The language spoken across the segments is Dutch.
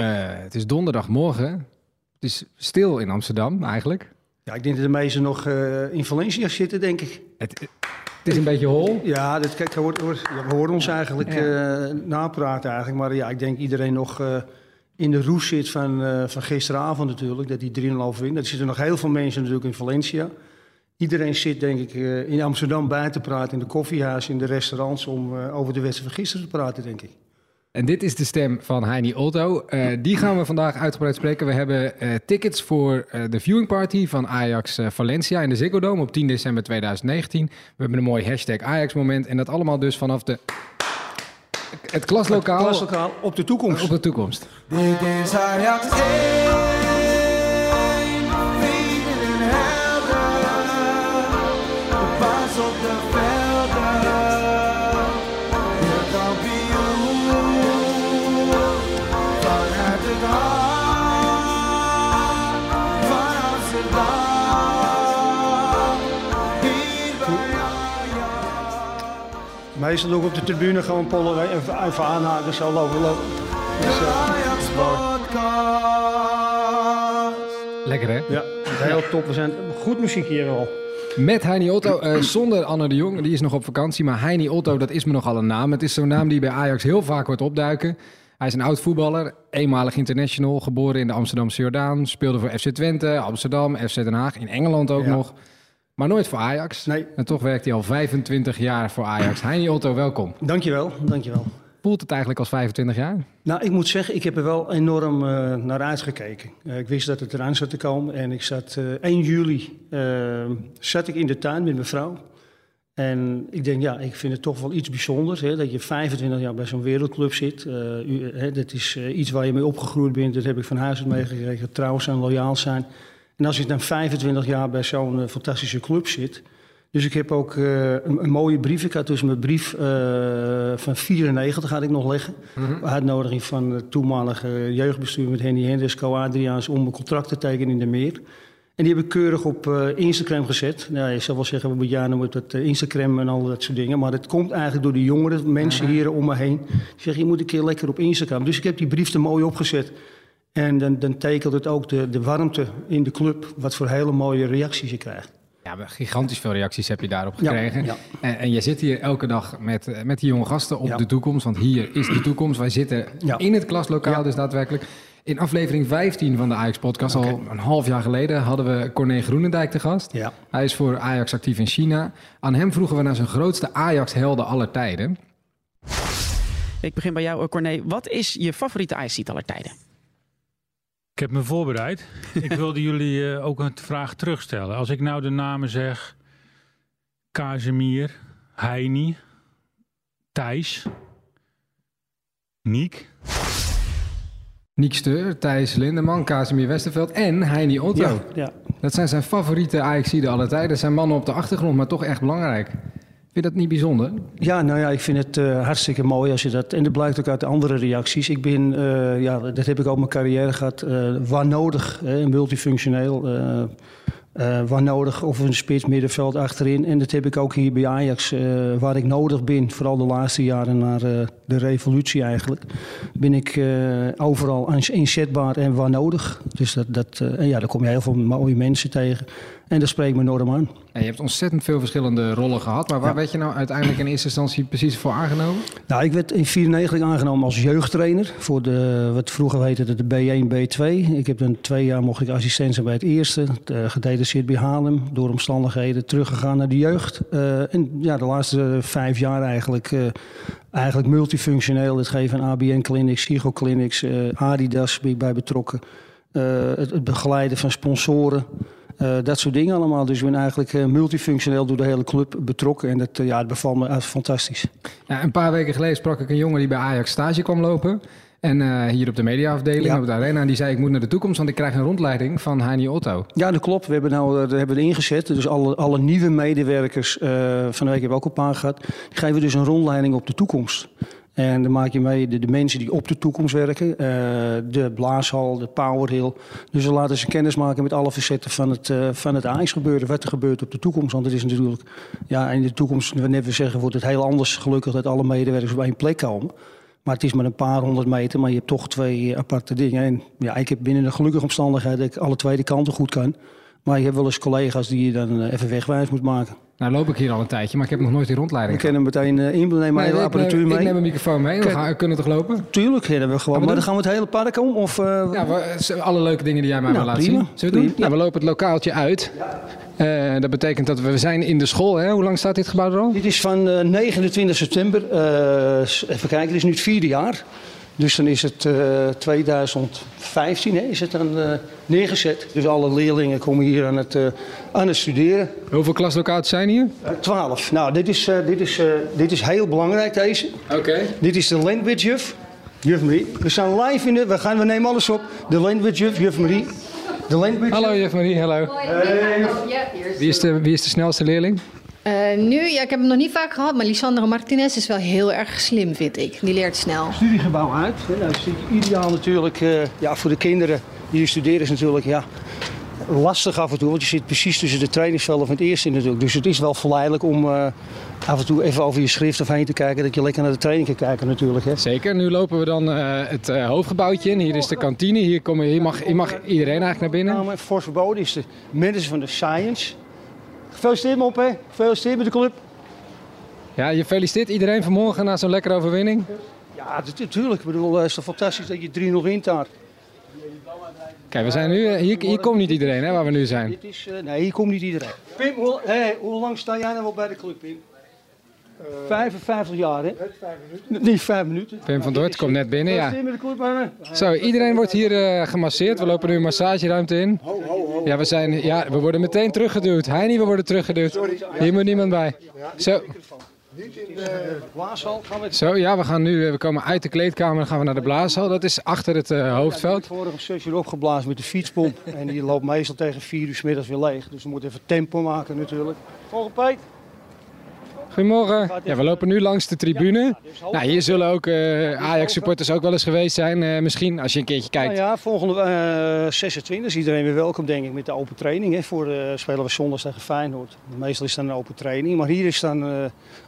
Eh, het is donderdagmorgen. Het is stil in Amsterdam eigenlijk. Ja, ik denk dat de meesten nog eh, in Valencia zitten, denk ik. Het, het is een beetje hol. Ja, dat, kijk, we horen ons eigenlijk Ja. eh, napraten eigenlijk. Maar ja, ik denk iedereen nog in de roes zit van, van gisteravond natuurlijk. Dat die 3-0 overwint. Er zitten nog heel veel mensen natuurlijk in Valencia. Iedereen zit denk ik in Amsterdam bij te praten. In de koffiehuizen, in de restaurants. Om over de wedstrijd van gisteren te praten, denk ik. En dit is de stem van Heini Otto. Eh, die gaan we vandaag uitgebreid spreken. We hebben eh, tickets voor eh, de viewing party van Ajax Valencia in de Ziggo Dome op 10 december 2019. We hebben een mooi hashtag Ajax moment. En dat allemaal dus vanaf de, het klaslokaal Klaslokaal op de toekomst. op de toekomst. Dit is Ajax 1, Meestal ook op de tribune gewoon pollen even, even aanhaken. Zo lopen lopen. Dus, eh. Lekker hè? ja, heel top. We zijn goed muziek hier al. Met Heini Otto, eh, zonder Anne de Jong, die is nog op vakantie. Maar Heini Otto, dat is me nogal een naam. Het is zo'n naam die bij Ajax heel vaak wordt opduiken. Hij is een oud voetballer, eenmalig international, geboren in de Amsterdamse Jordaan. Speelde voor FC Twente, Amsterdam, FC Den Haag, in Engeland ook Ja. nog. Maar nooit voor Ajax. Nee. En toch werkt hij al 25 jaar voor Ajax. Heini Otto, welkom. Dankjewel, dankjewel. Voelt het eigenlijk als 25 jaar? Nou, ik moet zeggen, ik heb er wel enorm eh, naar uitgekeken. Eh, ik wist dat het eraan zat te komen en ik zat eh 1 juli eh, zat ik in de tuin met mijn vrouw. En ik denk, ja, ik vind het toch wel iets bijzonders hè, dat je 25 jaar bij zo'n wereldclub zit. U, hè, dat is iets waar je mee opgegroeid bent, dat heb ik van huis uit meegekregen. Trouw zijn, loyaal zijn. En als je dan 25 jaar bij zo'n eh, fantastische club zit. Dus ik heb ook eh, een, een mooie brief. Ik had dus mijn brief eh, van 94 had ik nog leggen. Uitnodiging van het toenmalige jeugdbestuur met Henny Henders, Co Adriaans om een contract te tekenen in de meer. En die heb ik keurig op Instagram gezet. Nou, je zou wel zeggen, we jaren met dat Instagram en al dat soort dingen. Maar het komt eigenlijk door de jongere mensen hier om me heen. Die zeggen, je moet een keer lekker op Instagram. Dus ik heb die brief er mooi opgezet. En dan, dan tekent het ook de, de warmte in de club. Wat voor hele mooie reacties je krijgt. Ja, gigantisch veel reacties heb je daarop gekregen. ja. En, en je zit hier elke dag met, eh, met die jonge gasten op Ja. de toekomst. Want hier is de toekomst. Wij zitten Ja. in het klaslokaal Ja. dus daadwerkelijk. In aflevering 15 van de Ajax-podcast, al een half jaar geleden, hadden we Corné Groenendijk te gast. Ja. Hij is voor Ajax actief in China. Aan hem vroegen we naar zijn grootste Ajax-helden aller tijden. Ik begin bij jou, eh, Corné. Wat is je favoriete ijstitel aller tijden? Ik heb me voorbereid. ik wilde jullie eh, ook een vraag terugstellen. Als ik nou de namen zeg... Kazemir, Heini, Thijs, Niek. Niek Steur, Thijs Lindeman, Casimir Westerveld en Heini Otto. Ja, ja. Dat zijn zijn favoriete Ajax-iden aller tijden. Dat zijn mannen op de achtergrond, maar toch echt belangrijk. Vind je dat niet bijzonder? Ja, nou ja, ik vind het eh, hartstikke mooi als je dat... En dat blijkt ook uit de andere reacties. Ik ben, eh, ja, dat heb ik ook mijn carrière gehad, eh, waar nodig, hè, multifunctioneel... waar nodig, of een spits, middenveld achterin. En dat heb ik ook hier bij Ajax, waar ik nodig ben. Vooral de laatste jaren na de revolutie eigenlijk. Ben ik overal inzetbaar en waar nodig. Dus dat, dat, en ja, daar kom je heel veel mooie mensen tegen. En dat spreekt me enorm aan. Ja, je hebt ontzettend veel verschillende rollen gehad. Maar waar Ja. werd je nou uiteindelijk in eerste instantie precies voor aangenomen? Nou, ik werd in 1994 aangenomen als jeugdtrainer voor de, wat vroeger heette de B1, B2. Ik heb dan twee jaar mocht ik assistent zijn bij het eerste, uh, gedetacheerd bij Haarlem, door omstandigheden teruggegaan naar de jeugd. Uh, en ja, de laatste vijf jaar eigenlijk, uh, eigenlijk multifunctioneel. Het geven van ABN clinics, Sigo clinics, uh, Adidas ben ik bij betrokken. Het, het begeleiden van sponsoren. Uh, dat soort dingen allemaal. Dus ik ben eigenlijk uh, multifunctioneel door de hele club betrokken. En dat, uh, ja, het bevalt me fantastisch. Ja, een paar weken geleden sprak ik een jongen die bij Ajax stage kwam lopen. En hier op de mediaafdeling, ja. op de arena. En die zei, ik moet naar de toekomst, want ik krijg een rondleiding van Heini Otto. Ja, dat klopt. We hebben nou dat hebben we ingezet. Dus alle, alle nieuwe medewerkers, van de week hebben we ook een paar gehad. Die geven dus een rondleiding op de toekomst. En dan maak je mee de, mensen die op de toekomst werken. Uh, de blaashal, de powerhill. Dus we laten ze kennis maken met alle facetten van het, uh, van het. Wat er gebeurt op de toekomst. Want het is natuurlijk, ja, in de toekomst, wanneer we zeggen, wordt het heel anders gelukkig dat alle medewerkers op één plek komen. Maar het is maar een paar honderd meter, maar je hebt toch twee aparte dingen. En ja, ik heb binnen de gelukkige omstandigheid dat ik alle twee de kanten goed kan. Maar je hebt wel eens collega's die je dan eh, even wegwijs moet maken. Nou loop ik hier al een tijdje, maar ik heb nog nooit die We rondleiding kunnen meteen uh, in, neem maar Nee, hele ik, apparatuur neem, mee. ik neem een microfoon mee. We, gaan, we kunnen toch lopen? Tuurlijk, ja, dat we gewoon. we maar dan gaan we het hele park om? Of, eh, Ja, we, alle leuke dingen die jij mij Nou, wil laten zien. Zullen we doen? Nou, we lopen het lokaaltje uit. Dat betekent dat we, we zijn in de school. Hè? Hoe lang staat dit gebouw er al? Dit is van eh, 29 september. even kijken, dit is nu het vierde jaar. Dus dan is het eh, 2015 hè, is het dan eh, neergezet. Dus alle leerlingen komen hier aan het, eh, aan het studeren. Hoeveel klaslokaaltjes zijn hier? Eh, 12. Nou, dit is, eh, dit, is, eh, dit is heel belangrijk deze. Oké. Dit is de language juf. Juf Marie. We zijn live in de... We, gaan, we nemen alles op. De language juf, juf Marie. De language Hallo juf Marie, hallo. Wie is de, wie is de snelste leerling? Eh, nu, ja, ik heb hem nog niet vaak gehad, maar Lisandro Martinez is wel heel erg slim, vind ik. Die leert snel. studiegebouw uit. hè. Nou, dat is ideaal natuurlijk eh, ja, voor de kinderen die hier studeren is natuurlijk ja, lastig af en toe. Want je zit precies tussen de trainingsvelden van het eerste natuurlijk. Dus het is wel verleidelijk om eh, af en toe even over je schrift of heen te kijken. Dat je lekker naar de training kan kijken natuurlijk. Hè. Zeker, nu lopen we dan eh, het hoofdgebouwtje in. Hier is de kantine. Hier, komen, hier, mag, hier mag iedereen eigenlijk naar binnen. Nou, voor verboden is de manager van de Science. Gefeliciteerd hè. Gefeliciteerd met de club. Ja, je feliciteert iedereen vanmorgen na zo'n lekkere overwinning. Ja, natuurlijk. Ik bedoel, het is toch fantastisch dat je 3-0 wint daar. Kijk, we zijn nu, eh, hier, hier komt niet iedereen hè, waar we nu zijn. Dit is, eh, nee, hier komt niet iedereen. Pim, hoe, hoe lang sta jij nou wel bij de club, Pim? 55 jaar, hè? Niet vijf minuten. Pim van Dort komt net binnen, ja. De hè? Zo, iedereen wordt hier eh, gemasseerd. We lopen nu een massageruimte in. Ja, we, zijn, ja, we worden meteen teruggeduwd. Heini, we worden teruggeduwd. Hier moet niemand bij. Zo, Blaashal, gaan we zo ja, we, gaan nu, eh, we komen uit de kleedkamer en gaan we naar de blaashal. Dat is achter het eh, hoofdveld. Vorige sessie opgeblazen met de fietspomp. en die loopt meestal tegen 4 uur 's middags weer leeg. Dus we moeten even tempo maken natuurlijk. Volgende Peet. Goedemorgen. Ja, we lopen nu langs de tribune. Nou, hier zullen ook eh, Ajax-supporters ook wel eens geweest zijn. eh, misschien, als je een keertje kijkt. Nou ja, volgende eh 26 is iedereen weer welkom, denk ik, met de open training. Hè, voor eh spelen we zondags tegen Feyenoord. Meestal is dan een open training. Maar hier is dan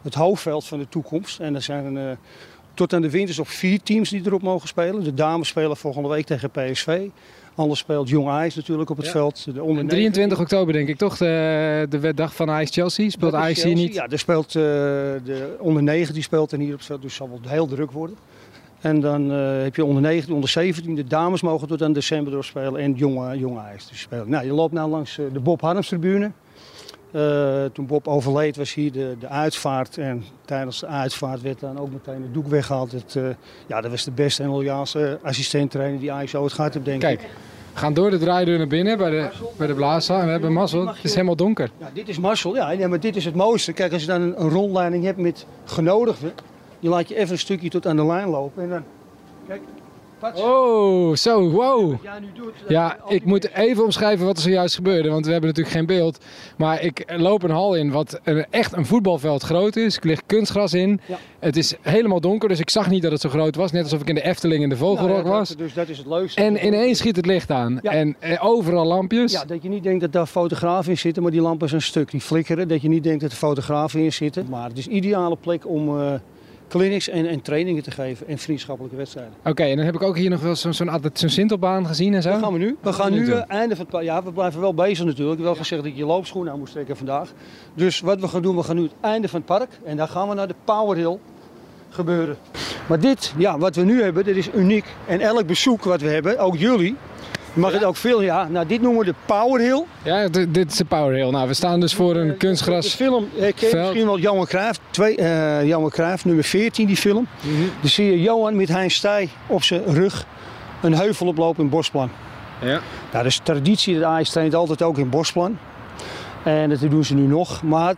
het hoofdveld van de toekomst. En er zijn tot aan de winters op vier teams die erop mogen spelen. De dames spelen volgende week tegen PSV. Anders speelt Jong Ajax natuurlijk op het veld. De onder 23 oktober denk ik toch, de, de dag van Ajax-Chelsea. Speelt Ajax hier niet? Ja, er speelt eh, de onder 9 die speelt en hier op het veld, dus het zal wel heel druk worden. En dan eh, heb je onder 19, onder 17. De dames mogen tot aan december doorspelen en jonge, jonge ijs dus spelen. Nou, je loopt nou langs eh, de Bob Harms tribune. Eh, toen Bob overleed was hier de, de uitvaart en tijdens de uitvaart werd dan ook meteen het doek weggehaald. Het, eh, ja, dat was de beste en loyaalste assistent-trainer die Ajax ooit gehad heeft, denk ik. Kijk, we gaan door de draaideur naar binnen bij de, bij de blaaszaal. En we hebben mazzel. Het is helemaal donker. Ja, dit is Marcel. Ja, ja, maar dit is het mooiste. Kijk, als je dan een, een rondleiding hebt met genodigden, je laat je even een stukje tot aan de lijn lopen en dan, kijk, Oh, zo, wow. Nu doet. Ja, ik moet even omschrijven wat er zojuist gebeurde, want we hebben natuurlijk geen beeld. Maar ik loop een hal in wat echt een voetbalveld groot is. Er ligt kunstgras in. Ja. Het is helemaal donker, dus ik zag niet dat het zo groot was. Net alsof ik in de Efteling in de Nou Vogelrok ja, dat- was. Dus dat is het leukste. En ineens schiet het licht aan. Ja. En eh, overal lampjes. Ja, dat je niet denkt dat daar fotografen in zitten, maar die lampen zijn stuk. Die flikkeren, dat je niet denkt dat er fotografen in zitten. Maar het is een ideale plek om eh, clinics en, en trainingen te geven en vriendschappelijke wedstrijden. Oké, en dan heb ik ook hier nog wel zo'n zo'n zo'n Sintelbaan gezien en zo. Wat gaan we nu? We gaan we nu doen? eh, einde van het Ja, we blijven wel bezig natuurlijk. Ik heb wel gezegd dat je je loopschoenen aan moest trekken vandaag. Dus wat we gaan doen, we gaan nu het einde van het park. En dan gaan we naar de Power Hill gebeuren. Maar dit, ja, wat we nu hebben, dit is uniek. En elk bezoek wat we hebben, ook jullie, mag het ook veel, ja. Nou, dit noemen we de Power Hill. Ja, dit is de Power Hill. Nou, we staan dus voor een De kunstgras. film, eh, je misschien wel Johan Cruijff. Twee, eh, Johan Cruijff, nummer 14, die film. Dan zie je Johan met Hein Stij op zijn rug een heuvel oplopen in Bosplan. Ja. Nou, dat is traditie. De Ajax traint altijd ook in Bosplan. En dat doen ze nu nog. Maar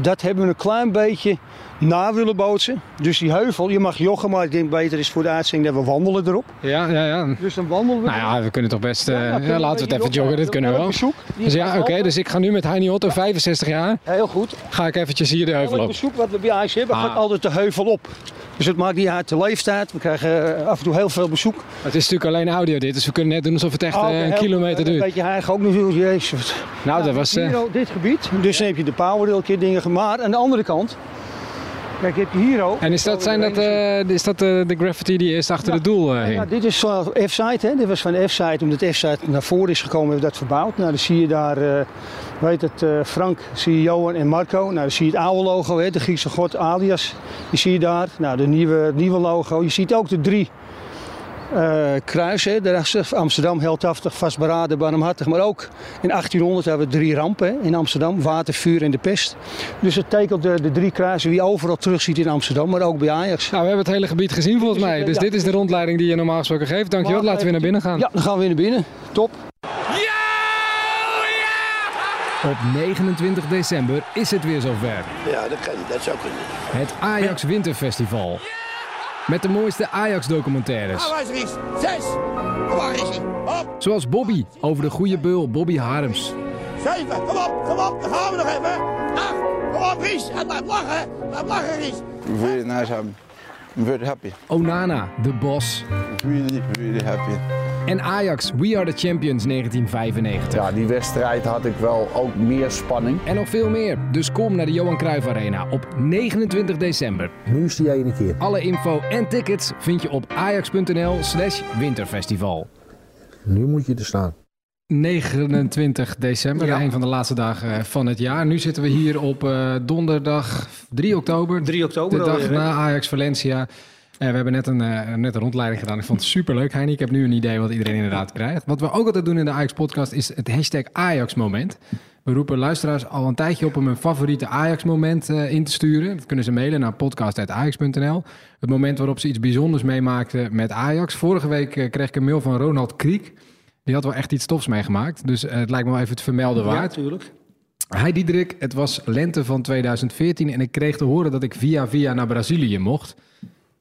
dat hebben we een klein beetje na willen bootsen. Dus die heuvel, je mag joggen, maar ik denk beter is voor de uitzending dat we wandelen erop. Ja, ja, ja. Dus dan wandelen we. Nou ja, we kunnen toch best... eh, Ja, ja, kunnen we een laten we het even joggen, dit kunnen we wel. Bezoek, Dus ja, oké, dus ik ga nu met Heini Otto, 65 jaar, Heel goed. ga ik eventjes hier de heuvel op. bezoek wat we bij Ajax hebben, Ah. gaat altijd de heuvel op. Dus het maakt niet uit de leeftijd. We krijgen eh, af en toe heel veel bezoek. Het is natuurlijk alleen audio dit, dus we kunnen net doen alsof het echt Oh, eh, een kilometer goed. duurt. Een beetje heilig ook natuurlijk. Jezus. Nou, dat was... eh, Hier, dit gebied. Dus dan heb je de Power keer dingen gemaakt. Aan de andere kant Kijk, heb je hier ook. En is dat, zijn dat, eh, is dat eh, de graffiti die eerst achter het doel eh, hing? Ja, dit is van F-site, hè. Dit was van F-site. Omdat F-site naar voren is gekomen, hebben we dat verbouwd. Nou, dan zie je daar, weet het, Frank, zie je Johan en Marco. Nou, dan zie je het oude logo, hè, de Griekse god Alias. Die zie je daar. Nou, de nieuwe, het nieuwe logo. Je ziet ook de drie eh kruisen. Daarachter Amsterdam, heldhaftig, vastberaden, barmhartig. Maar ook in 1800 hebben we drie rampen hè, in Amsterdam. Water, vuur en de pest. Dus het tekent de, de drie kruisen die je overal terugziet in Amsterdam. Maar ook bij Ajax. Nou, we hebben het hele gebied gezien volgens mij. Dus Ja. dit is de rondleiding die je normaal gesproken geeft. Dankjewel, laten we naar binnen gaan. Ja, dan gaan we weer naar binnen. Top. Op 29 december is het weer zover. Ja, dat kan. Dat zou kunnen. Het Ajax Winterfestival. Met de mooiste Ajax-documentaires. Waar is? Zes. Waar is hij? Op. Zoals Bobby over de goede beul Bobby Harms. Zeven. Kom op. Kom op. Dan gaan we nog even. Acht. Kom op, Ries. En blijf lachen. Blijf lachen, Ries. Really nice. I'm very happy. Onana, de Bos. Really, really happy. En Ajax, We Are The Champions 1995. Ja, die wedstrijd had ik wel ook meer spanning. En nog veel meer. Dus kom naar de Johan Cruijff Arena op 29 december. Nu is die ene keer. Alle info en tickets vind je op ajax.nl slash winterfestival. Nu moet je er staan. 29 december, Ja. een van de laatste dagen van het jaar. Nu zitten we hier op eh, donderdag 3 oktober. 3 oktober De dag alweer, na Ajax Valencia. Eh, we hebben net een, eh, net een rondleiding gedaan. Ik vond het superleuk, Heini. Ik heb nu een idee wat iedereen inderdaad krijgt. Wat we ook altijd doen in de Ajax-podcast is het hashtag Ajax-moment. We roepen luisteraars al een tijdje op om hun favoriete Ajax-moment eh, in te sturen. Dat kunnen ze mailen naar podcast.ajax.nl. Het moment waarop ze iets bijzonders meemaakten met Ajax. Vorige week kreeg ik een mail van Ronald Kriek. Die had wel echt iets tofs meegemaakt. Dus het lijkt me wel even het vermelden Ja, waard. natuurlijk. Hij Diederik, het was lente van 2014 en ik kreeg te horen dat ik via via naar Brazilië mocht.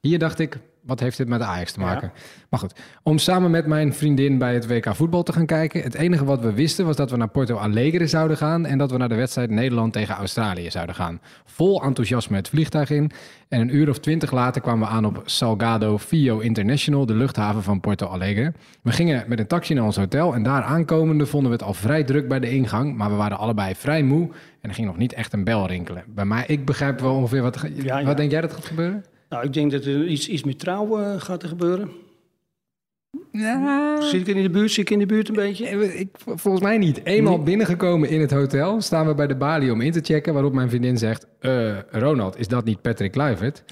Hier dacht ik, wat heeft dit met Ajax te maken? Maar goed, om samen met mijn vriendin bij het WK voetbal te gaan kijken. Het enige wat we wisten was dat we naar Porto Alegre zouden gaan en dat we naar de wedstrijd Nederland tegen Australië zouden gaan. Vol enthousiasme het vliegtuig in en een uur of twintig later kwamen we aan op Salgado Fio International, de luchthaven van Porto Alegre. We gingen met een taxi naar ons hotel en daar aankomende vonden we het al vrij druk bij de ingang, maar we waren allebei vrij moe en er ging nog niet echt een bel rinkelen. Bij mij, ik begrijp wel ongeveer wat, Ja, ja. wat denk jij dat gaat gebeuren? Nou, ik denk dat er iets, iets met trouw eh, gaat er gebeuren. Zit ik in de buurt? Zit ik in de buurt een beetje? Ik, volgens mij niet. Eenmaal binnengekomen in het hotel staan we bij de balie om in te checken. Waarop mijn vriendin zegt: "Eh, Ronald, is dat niet Patrick Kluivert?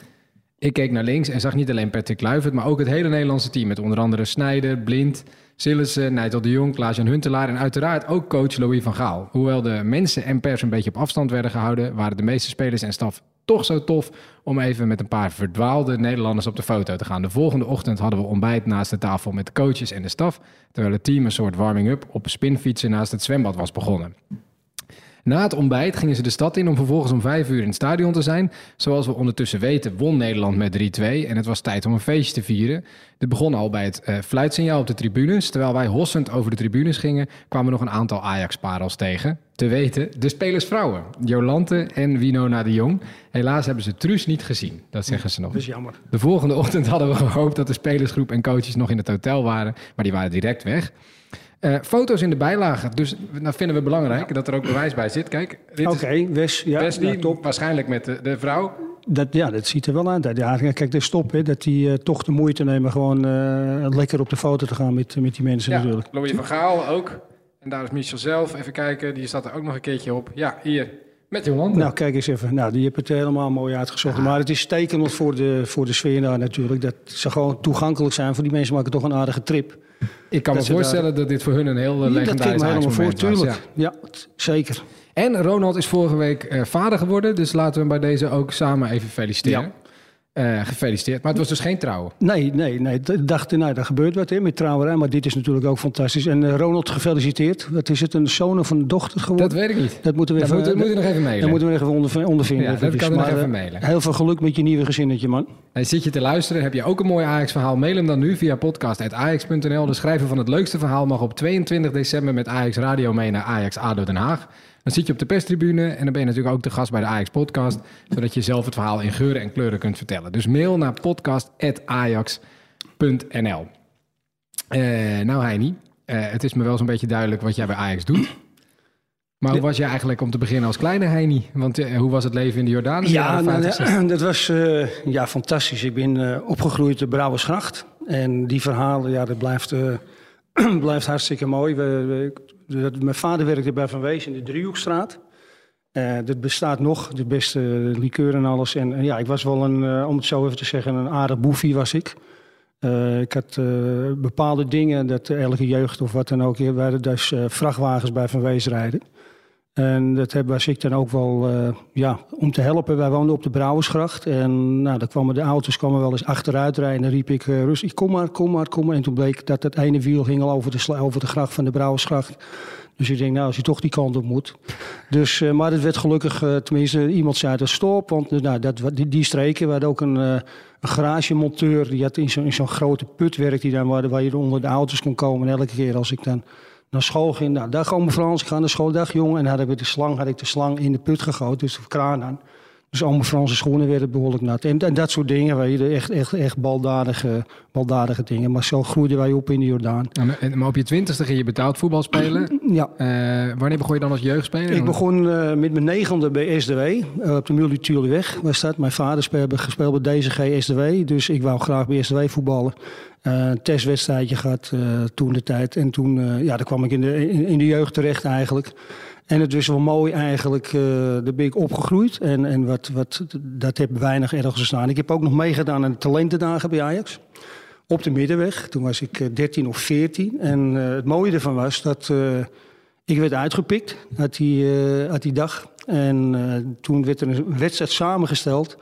Ik keek naar links en zag niet alleen Patrick Kluivert, maar ook het hele Nederlandse team. Met onder andere Snijder, Blind, Sillissen, Nigel de Jong, Klaas-Jan Huntelaar en uiteraard ook coach Louis van Gaal. Hoewel de mensen en pers een beetje op afstand werden gehouden, waren de meeste spelers en staf toch zo tof om even met een paar verdwaalde Nederlanders op de foto te gaan. De volgende ochtend hadden we ontbijt naast de tafel met de coaches en de staf, terwijl het team een soort warming-up op spinfietsen naast het zwembad was begonnen. Na het ontbijt gingen ze de stad in om vervolgens om vijf uur in het stadion te zijn. Zoals we ondertussen weten won Nederland met 3-2 en het was tijd om een feestje te vieren. Dit begon al bij het eh, fluitsignaal op de tribunes. Terwijl wij hossend over de tribunes gingen, kwamen nog een aantal Ajax-parels tegen. Te weten, de spelersvrouwen, Jolante en Winona de Jong. Helaas hebben ze Truus niet gezien, dat zeggen ze nog. Dat is jammer. De volgende ochtend hadden we gehoopt dat de spelersgroep en coaches nog in het hotel waren, maar die waren direct weg. Eh, foto's in de bijlage, dus dat vinden we belangrijk, dat er ook bewijs bij zit. Kijk, dit Oké, is Wes. Ja, Wesley, ja, top. waarschijnlijk met de, de vrouw. Dat, ja, dat ziet er wel uit. Ja, kijk, de stop, hè, dat die eh, toch de moeite nemen gewoon eh, lekker op de foto te gaan met, met die mensen Ja, natuurlijk. Louis van Gaal ook. En daar is Michel zelf. Even kijken, die staat er ook nog een keertje op. Ja, hier, met Jolande. Nou, kijk eens even. Nou, die hebben het helemaal mooi uitgezocht. Maar het is tekenend voor de, voor de sfeer daar natuurlijk. Dat ze gewoon toegankelijk zijn. Voor die mensen maken toch een aardige trip. Ik kan me dat voorstellen dat dit voor hun een heel ging legendarisch me helemaal voor, tuurlijk. Ja, zeker. En Ronald is vorige week eh, vader geworden. Dus laten we hem bij deze ook samen even feliciteren. Eh, gefeliciteerd. Maar het was dus geen trouwen. Nee, nee, nee. Ik dacht, nou, daar gebeurt wat hè, met trouwerij. Maar dit is natuurlijk ook fantastisch. En eh, Ronald, gefeliciteerd. Wat is het, een zoon of een dochter geworden? Dat weet ik niet. Dat moeten we Dat even, moeten, moeten we nog even mailen. dat moeten we even onder, ondervinden. Ja, dat kan nog even eh, mailen. Heel veel geluk met je nieuwe gezinnetje, man. En zit je te luisteren, heb je ook een mooi Ajax-verhaal? Mail hem dan nu via podcast.ajax.nl. De schrijver van het leukste verhaal mag op 22 december met Ajax Radio mee naar Ajax ADO Den Haag. Dan zit je op de perstribune en dan ben je natuurlijk ook de gast bij de Ajax-podcast, zodat je zelf het verhaal in geuren en kleuren kunt vertellen. Dus mail naar podcast.ajax.nl. Eh nou Heini, eh, het is me wel zo'n beetje duidelijk wat jij bij Ajax doet. Maar hoe was je eigenlijk om te beginnen als kleine Heini? Want eh, hoe was het leven in de Jordaan? Ja, nou, 50, 60? dat was ja, fantastisch. Ik ben opgegroeid in Brouwersgracht. En die verhalen, ja, dat blijft, blijft hartstikke mooi. We, we- mijn vader werkte bij Van Wees in de Driehoekstraat. Eh, dat bestaat nog, de beste liqueur en alles. En, en ja, ik was wel een, eh, om het zo even te zeggen, een aardig boefie was ik. Eh, ik had eh, bepaalde dingen, dat elke jeugd of wat dan ook, waren dus eh, vrachtwagens bij Van Wees rijden. En dat was ik dan ook wel eh, ja, om te helpen. Wij woonden op de Brouwersgracht. En nou, dan kwamen de auto's kwamen wel eens achteruit rijden. En dan riep ik eh, rustig, kom maar, kom maar, kom maar. En toen bleek dat het ene wiel ging al over de, over de gracht van de Brouwersgracht. Dus ik denk, nou, als je toch die kant op moet. Dus, eh, maar het werd gelukkig, tenminste, iemand zei dat stop. Want nou, dat, die, die streken, we ook een, een garagemonteur. Die had in zo'n grote put werk die dan waar, waar je onder de auto's kon komen. En elke keer als ik dan naar school ging, nou, dag ome Frans, ik ga naar school, dag jongen. En dan hadden we de slang, had ik de slang in de put gegooid, dus de kraan aan. Dus ome Franse schoenen werden behoorlijk nat. En, en dat soort dingen, weet je, echt, echt, echt baldadige, baldadige dingen. Maar zo groeiden wij op in de Jordaan. Maar op je twintigste ging je betaald voetbal spelen. Ja. Eh, wanneer begon je dan als jeugdspeler? Ik begon eh, met mijn negende bij SDW, eh, op de Multituurweg was dat. Mijn vader speelde, gespeeld bij DCG SDW, dus ik wou graag bij SDW voetballen. Eh, een testwedstrijdje gehad eh, toen de tijd. En toen eh, ja, dan kwam ik in de, in, de jeugd terecht eigenlijk. En het was wel mooi eigenlijk, eh daar ben ik opgegroeid. En, en wat, wat, dat heb weinig ergens gestaan. Ik heb ook nog meegedaan aan de talentendagen bij Ajax. Op de Middenweg. Toen was ik eh, 13 of 14. En eh, het mooie ervan was dat eh, ik werd uitgepikt uit die, eh, uit die dag. En eh, toen werd er een wedstrijd samengesteld.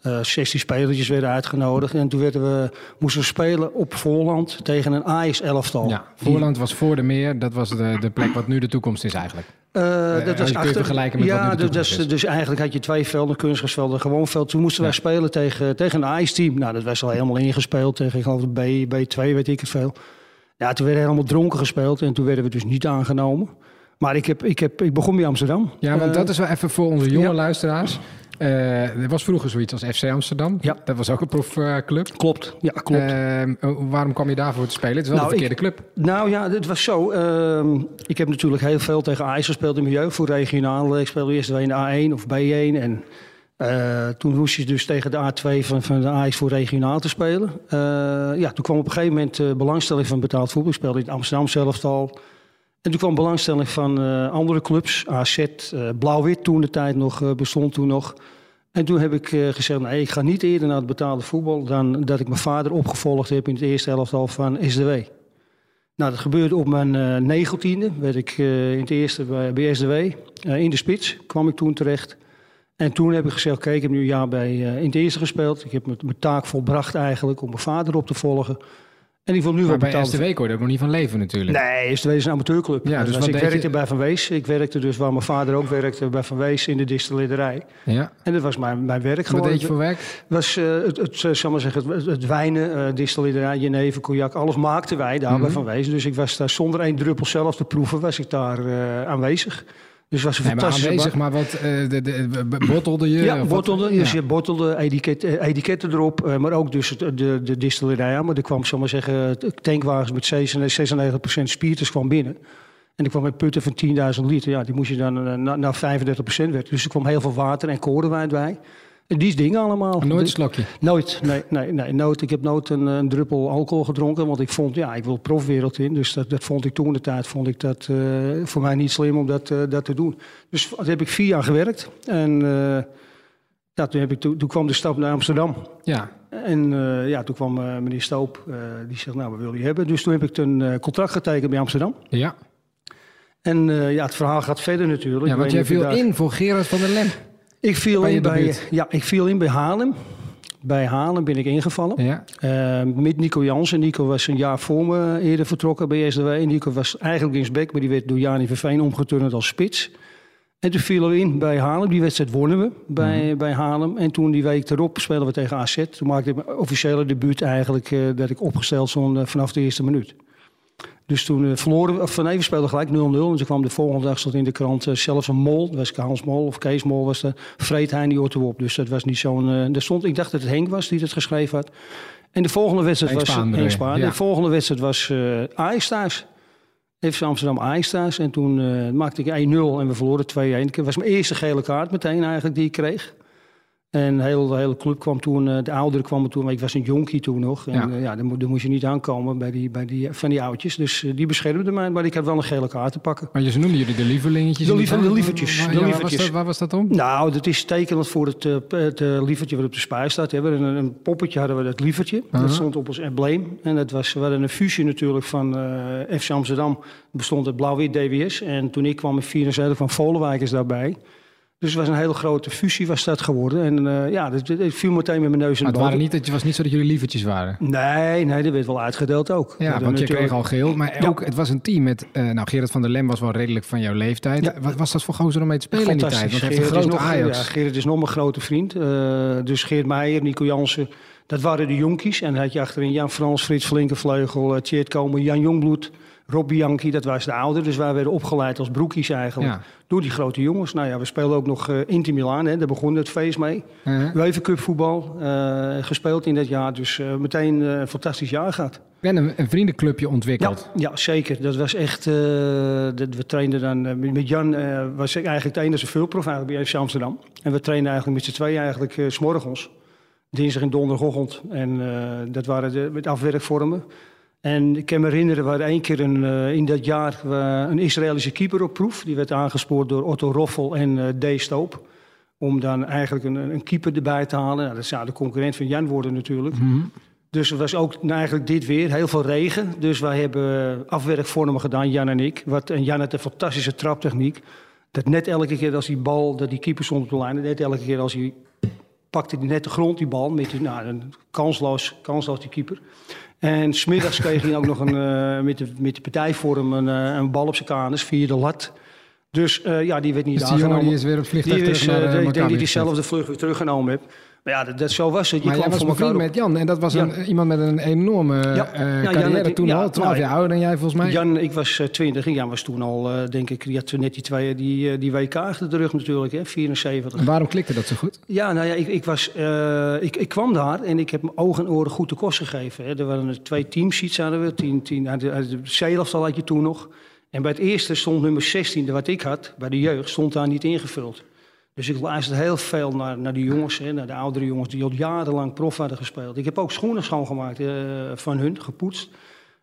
Eh 16 spelertjes werden uitgenodigd. En toen werden we, moesten we spelen op voorland tegen een Ajax-elftal. Ja, Voorland was voor de meer. Dat was de, de plek wat nu de toekomst is eigenlijk. Eh, dat was achter, met ja, wat nu de dus, dus, is. dus eigenlijk had je twee velden, kunstgrasvelden, en gewoon veld. Toen moesten wij spelen tegen, tegen een Ajax-team. Nou, dat was al helemaal ingespeeld tegen, ik geloof, de B, B2, weet ik het veel. Ja, toen werden helemaal dronken gespeeld en toen werden we dus niet aangenomen. Maar ik, heb, ik, heb, ik begon bij Amsterdam. Ja, want Eh, dat is wel even voor onze jonge ja. luisteraars. Eh, er was vroeger zoiets als FC Amsterdam. Ja. Dat was ook een profclub. Klopt, ja, klopt. Eh, waarom kwam je daarvoor te spelen? Het is wel Nou, de verkeerde club. Nou ja, het was zo. ehm, ik heb natuurlijk heel veel tegen Ajax gespeeld in mijn jeugd voor regionaal. Ik speelde eerst in de A1 of B1. En toen moest je dus tegen de A2 van, van de Ajax voor regionaal te spelen. Ja, toen kwam op een gegeven moment belangstelling van betaald voetbal. Ik speelde in het Amsterdam zelf al. En toen kwam belangstelling van eh, andere clubs. AZ, eh, Blauw-Wit toen de tijd nog, eh, bestond toen nog. En toen heb ik gezegd, nee, ik ga niet eerder naar het betaalde voetbal... dan dat ik mijn vader opgevolgd heb in het eerste elftal van SDW. Nou, dat gebeurde op mijn negentiende. werd ik in het eerste bij, bij SDW. In de spits kwam ik toen terecht. En toen heb ik gezegd, oké, ik heb nu een jaar bij, in het eerste gespeeld. Ik heb mijn taak volbracht eigenlijk om mijn vader op te volgen. En ik wil nu Maar wel bij betaald... STW kon je er ook nog niet van leven natuurlijk. Nee, STW is een amateurclub. Ja, dus Dus wat ik werkte je? bij Van Wees. Ik werkte dus waar mijn vader ook werkte, bij Van Wees in de distillerij. Ja. En dat was mijn, mijn werk Wat gewoon. deed je voor werk? was eh, het, het, eh, zal maar zeggen, het, het wijnen, eh distillerij, jenever, cognac, alles maakten wij daar Mhm. bij Van Wees. Dus ik was daar zonder één druppel zelf te proeven, was ik daar aanwezig. Dus was een Nee, maar aanwezig, wat eh, de, de, b- bottelde je? Ja, wat? bottelde, dus Ja. je bottelde etiket, eh, etiketten erop, eh, maar ook dus de, de distillerij aan. Maar er kwam, zal maar zeggen, tankwagens met 96, 96% spiritus kwam binnen. En er kwam een putten van 10.000 liter. Ja, die moest je dan eh, naar naar 35% werd. Dus er kwam heel veel water en korenwijn bij. Die dingen allemaal. Nooit slokje. Nooit, nee, nee, nee nooit. Ik heb nooit een, een druppel alcohol gedronken, want ik vond, ja, ik wil profwereld in. Dus dat, dat vond ik toen de tijd, vond ik dat eh, voor mij niet slim om dat, eh, dat te doen. Dus dat heb ik vier jaar gewerkt. En eh, ja, toen, heb ik, toen, toen kwam de stap naar Amsterdam. Ja. En ja, toen kwam meneer Stoop, die zegt, nou, wat wil je hebben? Dus toen heb ik een contract getekend bij Amsterdam. Ja. En ja, het verhaal gaat verder natuurlijk. ja, want jij viel daar- in voor Gerard van der Lem. Ik viel, in bij, ja, ik viel in bij Haarlem. Bij Haarlem ben ik ingevallen. Ja. Eh, met Nico Jansen. Nico was een jaar voor me eerder vertrokken bij SDW. Nico was eigenlijk linksback, maar die werd door Jani Verveen omgeturnd als spits. En toen vielen we in bij Haarlem. Die wedstrijd wonnen we bij, Mhm. bij Haarlem. En toen die week erop speelden we tegen AZ. Toen maakte ik mijn officiële debuut eigenlijk eh, dat ik opgesteld stond eh, vanaf de eerste minuut. Dus toen eh, verloren we, of nee, we speelden gelijk 0-0. En toen kwam de volgende dag stond in de krant eh, zelfs een mol. Dat was Hans Mol of Kees Mol was de vreet hij die op. Dus dat was niet zo'n... eh stond, ik dacht dat het Henk was die dat geschreven had. En de volgende wedstrijd was... Henk je? Spaan. Ja. De volgende wedstrijd was eh Ajax thuis. FC Amsterdam Ajax. En toen eh, maakte ik 1-0 en we verloren 2-1. Dat was mijn eerste gele kaart meteen eigenlijk die ik kreeg. En de hele, de hele club kwam toen, eh, de ouderen kwamen toen, maar ik was een jonkie toen nog. En Ja. ja, ja daar, mo- daar moest je niet aankomen bij die, bij die, van die oudjes. Dus eh, die beschermden mij, maar ik had wel een gele kaart te pakken. Maar je, ze noemden jullie de lievelingetjes. De tijd. de lievertjes, Waar, de ja, waar lievertjes. was dat, waar was dat om? Nou, dat is tekenend voor het, eh, het eh, lievertje wat op de spui staat. We hebben een, een poppetje hadden we dat lievertje. Dat stond op ons embleem. En dat was, we hadden een fusie natuurlijk van eh, FC Amsterdam. bestond het blauw-wit DWS. En toen ik kwam in 74 van Volenwijk is daarbij. Dus het was een hele grote fusie was dat geworden. En eh, ja, dat, dat viel meteen met mijn neus in Maar de het, waren niet, het was niet zo dat jullie lievertjes waren. Nee, nee, dat werd wel uitgedeeld ook. Ja, want je natuurlijk- kreeg al geel. Maar Ja. ook, het was een team met... eh, nou, Gerard van der Lem was wel redelijk van jouw leeftijd. Ja. Wat was dat voor gozer om mee te spelen in die tijd? Want Gerrit is grote nog, Ajax. Ja, Gerrit is nog mijn grote vriend. Eh, dus Geert Meijer, Nico Jansen, dat waren de jonkies. En dan had je achterin Jan Frans, Frits Flinkenvleugel, Tjeerd Komen, Jan Jongbloed, Rob Bianchi. Dat was de ouder. Dus wij werden opgeleid als broekies eigenlijk. Ja. Door die grote jongens. Nou ja, we speelden ook nog eh, Inter Milaan. Hè. Daar begon het feest mee. Uh-huh. UEFA Cup voetbal eh, gespeeld in dat jaar. Dus eh, meteen een fantastisch jaar gehad. En een, een vriendenclubje ontwikkeld. ja, zeker. Dat was echt. dat, we trainden dan. met Jan was ik eigenlijk de enige veelprof eigenlijk bij FC Amsterdam. En we trainden eigenlijk met z'n tweeën eigenlijk eh, 's morgens. Dinsdag en donderdagochtend. En dat waren de, met afwerkvormen. En ik kan me herinneren, we hadden één keer een, eh, in dat jaar een Israëlische keeper op proef. Die werd aangespoord door Otto Roffel en eh D. Stoop. Om dan eigenlijk een, een keeper erbij te halen. Nou, dat zou de concurrent van Jan worden natuurlijk. Dus er was ook nou, eigenlijk dit weer, heel veel regen. Dus wij hebben afwerkvormen gedaan, Jan en ik. Wat, en Jan had een fantastische traptechniek. Dat net elke keer als die bal, dat die keeper stond op de lijn... net elke keer als hij pakte hij net de grond, die bal. Met die, nou, een kansloos, kansloos die keeper. En smiddags kreeg hij ook nog een, eh, met, de, met de partijvorm een, een bal op zijn kanus via de lat. Dus eh, ja, die werd niet Dus die jongen aangenomen. die is weer op vliegtuig Die is, naar Ik denk dat Maccabi hij zelf de vlucht weer teruggenomen heeft. Maar ja, dat, dat zo was het. Je Maar jij kwam was bevriend op. met Jan. En dat was een, Ja. iemand met een enorme Ja. eh, Ja, carrière toen ja, al. 12 nou, jaar ouder dan jij volgens mij. Jan, ik was eh, 20 en Jan was toen al, eh, denk ik, die had net die, twee, die, eh, die WK achter de rug natuurlijk, hè, 74. En waarom klikte dat zo goed? Ja, nou ja, ik, ik, was, eh, ik, ik kwam daar en ik heb mijn ogen en oren goed de kost gegeven. Hè. Er waren twee teamsheets hadden we, tien, tien, uit de, uit de C-elftal had je toen nog. En bij het eerste stond nummer 16, wat ik had, bij de jeugd, stond daar niet ingevuld. Dus ik luisterde heel veel naar, naar die jongens, naar de oudere jongens die al jarenlang prof hadden gespeeld. Ik heb ook schoenen schoongemaakt eh, van hun, gepoetst.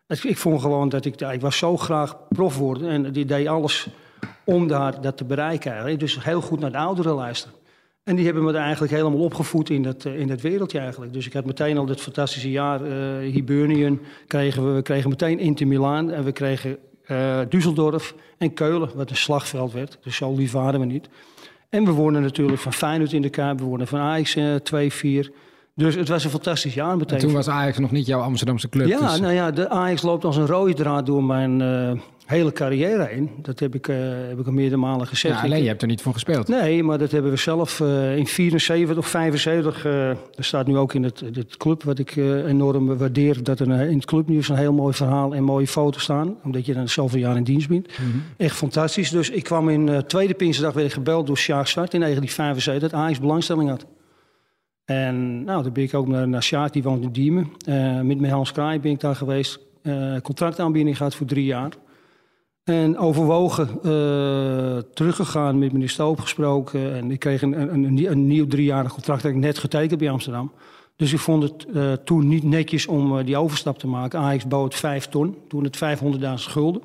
Het- Ik vond gewoon dat ik, ik was zo graag prof worden en die deed alles om daar, dat te bereiken. Dus heel goed naar de ouderen luisteren. En die hebben me eigenlijk helemaal opgevoed in dat, eh, in dat wereldje eigenlijk. Dus ik had meteen al dit fantastische jaar, eh Hibernian, kregen we, we kregen meteen Inter Milaan en we kregen Düsseldorf en Keulen, wat een slagveld werd. Dus zo lief waren we niet. En we wonnen natuurlijk van Feyenoord in de Kuip, we wonnen van Ajax eh, 2-4. Dus het was een fantastisch jaar meteen. En toen was Ajax nog niet jouw Amsterdamse club. Ja, dus- nou ja, de Ajax loopt als een rode draad door mijn eh, hele carrière heen. Dat heb ik, eh, heb ik al meerdere malen gezegd. ja, alleen je hebt er niet voor gespeeld. Nee, maar dat hebben we zelf eh, in 74 of 75. eh er staat nu ook in het, het club, wat ik eh, enorm waardeer, dat er in het clubnieuws een heel mooi verhaal en mooie foto's staan. Omdat je dan zoveel jaar in dienst bent. Echt fantastisch. Dus ik kwam in tweede Pinksterdag werd ik gebeld door Sjaak Zwart in 1975 dat Ajax belangstelling had. En nou, dan ben ik ook naar, naar Sjaak, die woont in Diemen. Met mijn Hans Kraai ben ik daar geweest. Contractaanbieding gehad voor drie jaar. En overwogen, eh, teruggegaan, met meneer Stoop gesproken. En ik kreeg een, een, een, een nieuw driejarig contract dat ik net getekend bij Amsterdam. Dus ik vond het eh, toen niet netjes om eh, die overstap te maken. Ajax bood 5 ton, toen het 500.000 gulden.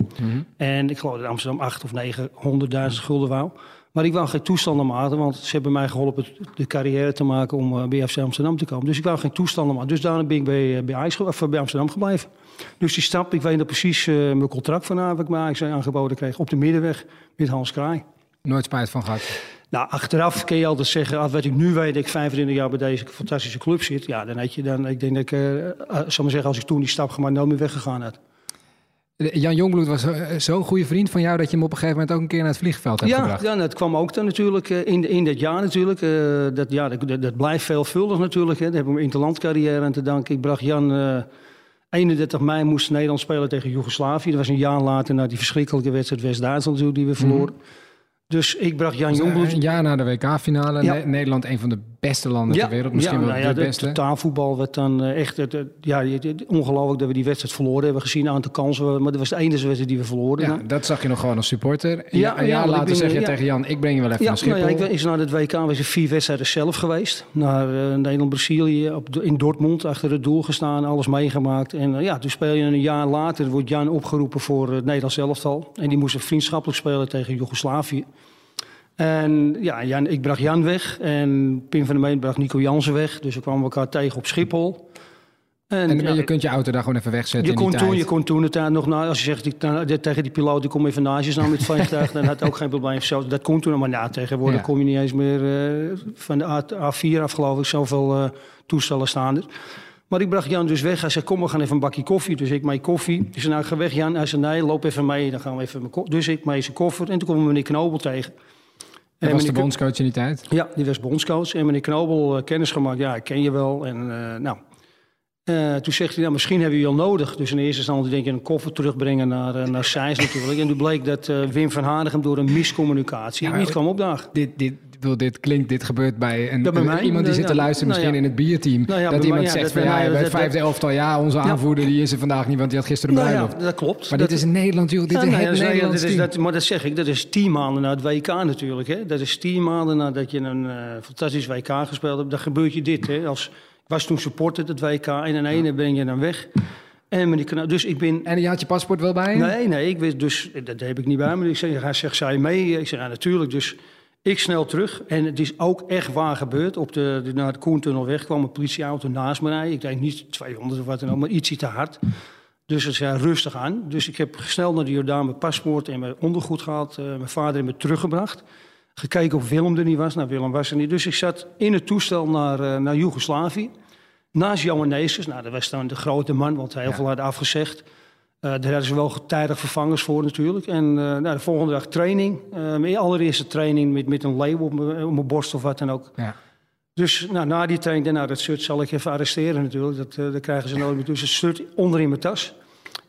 En ik geloof dat Amsterdam 8 of 900.000 gulden wou. Maar ik wou geen toestanden maken, want ze hebben mij geholpen de carrière te maken om eh, bij FC Amsterdam te komen. Dus ik wou geen toestanden maken. Dus daarom ben ik bij, eh, bij, of bij Amsterdam gebleven. Dus die stap, ik weet nog precies eh, mijn contract vanavond ik bij Ajax aangeboden kreeg. Op de middenweg met Hans Kraai. Nooit spijt van gehad. Nou, achteraf kun je altijd zeggen, ah, wat ik nu weet dat ik 25 jaar bij deze fantastische club zit. Ja, dan had je dan, ik denk dat ik, eh, eh, zal maar zeggen, als ik toen die stap gemaakt, nooit meer weggegaan had. Jan Jongbloed was eh, zo'n goede vriend van jou dat je hem op een gegeven moment ook een keer naar het vliegveld hebt Ja, gebracht. ja, dat kwam ook dan natuurlijk eh, in, in dat jaar natuurlijk. Eh, dat, ja, dat, dat, blijft veelvuldig natuurlijk. Hè. Daar heb ik mijn interlandcarrière aan te danken. Ik bracht Jan... eh 31 mei moest Nederland spelen tegen Joegoslavië. Dat was een jaar later na die verschrikkelijke wedstrijd West-Duitsland die we verloren. Dus ik bracht Jan Jongbloed. Een jaar na de WK-finale. Ja. Nederland een van de beste landen ter wereld. Misschien wel nou de beste. Het totaalvoetbal werd dan eh, echt... Het, het- ja, het- ongelooflijk dat we die wedstrijd verloren hebben gezien. Een aantal kansen, maar dat was de enige wedstrijd die we verloren. Ja, dan. dat zag je nog gewoon als supporter. Ja, een ja, later ben, zeg je tegen Jan, ik breng je wel even naar Schiphol. nou ja, ik ben- is naar het WK was er vier wedstrijden zelf geweest. Naar eh, Nederland-Brazilië, in Dortmund achter het doel gestaan, alles meegemaakt. En eh, ja, toen speel je een jaar later, wordt Jan opgeroepen voor het Nederlands elftal. En die moesten vriendschappelijk spelen tegen Joegoslavië. En ja, Jan, ik bracht Jan weg en Pim van der Meen bracht Nico Jansen weg. Dus we kwamen elkaar tegen op Schiphol. En ja, je kunt je auto daar gewoon even wegzetten je die kon, toen, tijd. je kon toen tijd nog, nou, als je zegt nou, tegen die piloot, ik kom even naast je nou met het vliegtuig, dan had ook geen probleem. Zo, dat kon toen, maar ja, tegenwoordig Ja. kom je niet eens meer eh, van de A, A4 af, geloof ik, zoveel eh, toestellen staan er. Maar ik bracht Jan dus weg. Hij zei, kom, we gaan even een bakje koffie. Dus ik mee koffie. Ik zei, nou, ga weg Jan. Hij zei, nee, loop even mee. Dan gaan we even mijn Dus ik mee zijn koffer. En toen kwam meneer Knobel tegen. En was de bondscoach in die tijd? ja, die was bondscoach. En meneer Knobel eh, kennis gemaakt. Ja, ik ken je wel. En eh, nou, eh, toen zegt hij, nou, misschien hebben we je al nodig. Dus in eerste instantie denk je een koffer terugbrengen naar, eh naar natuurlijk. En toen bleek dat Wim van Hanegem door een miscommunicatie Ja, niet kwam opdagen. Dit, dit, bedoel, dit klinkt, dit gebeurt bij, een, bij mij. iemand die zit te luisteren, Nou misschien in het bierteam. Nou dat iemand zegt van ja, bij het vijfde elftal, ja, onze aanvoerder die is er vandaag niet, want die had gisteren een Nou bruiloft. dat klopt. Maar Dat- dit is in Nederland, joh. Dit is het Nederlands maar dat zeg ik, dat is tien maanden na het WK natuurlijk. Hè. Dat is tien maanden nadat je een eh, fantastisch WK gespeeld hebt. Dan gebeurt je dit. Hè. Als, ik was toen supporter het WK en in ene ben je dan weg. En meneer Kna- dus ik ben... En je had je paspoort wel bij je? Nee, nee, ik wist dus, dat heb ik niet bij me. Ik zeg, hij zegt, je mee? Ik zeg, ja, natuurlijk. Dus ik snel terug. En het is ook echt waar gebeurd. Op de, de, naar de Koentunnelweg kwam een politieauto naast me rijden. Ik denk niet 200 of wat dan ook, maar ietsje te hard. Dus het zei rustig aan. Dus ik heb snel naar de Jordaan mijn paspoort en mijn ondergoed gehaald. eh, mijn vader heeft me teruggebracht. Gekeken of Willem er niet was. Nou, Willem was er niet. Dus ik zat in het toestel naar, eh, naar Joegoslavië. Naast Johan Neeskens. Nou, dat was dan de grote man, want hij heel veel had afgezegd. Eh, daar hadden ze wel tijdig vervangers voor natuurlijk. En eh, nou, de volgende dag training. Eh, mijn allereerste training met, met een leeuw op mijn, borst of wat dan ook. Ja. Dus nou, na die training, nou, dat shirt zal ik even arresteren natuurlijk. Dat, dat krijgen ze nooit meer. Dus het shirt onder in mijn tas.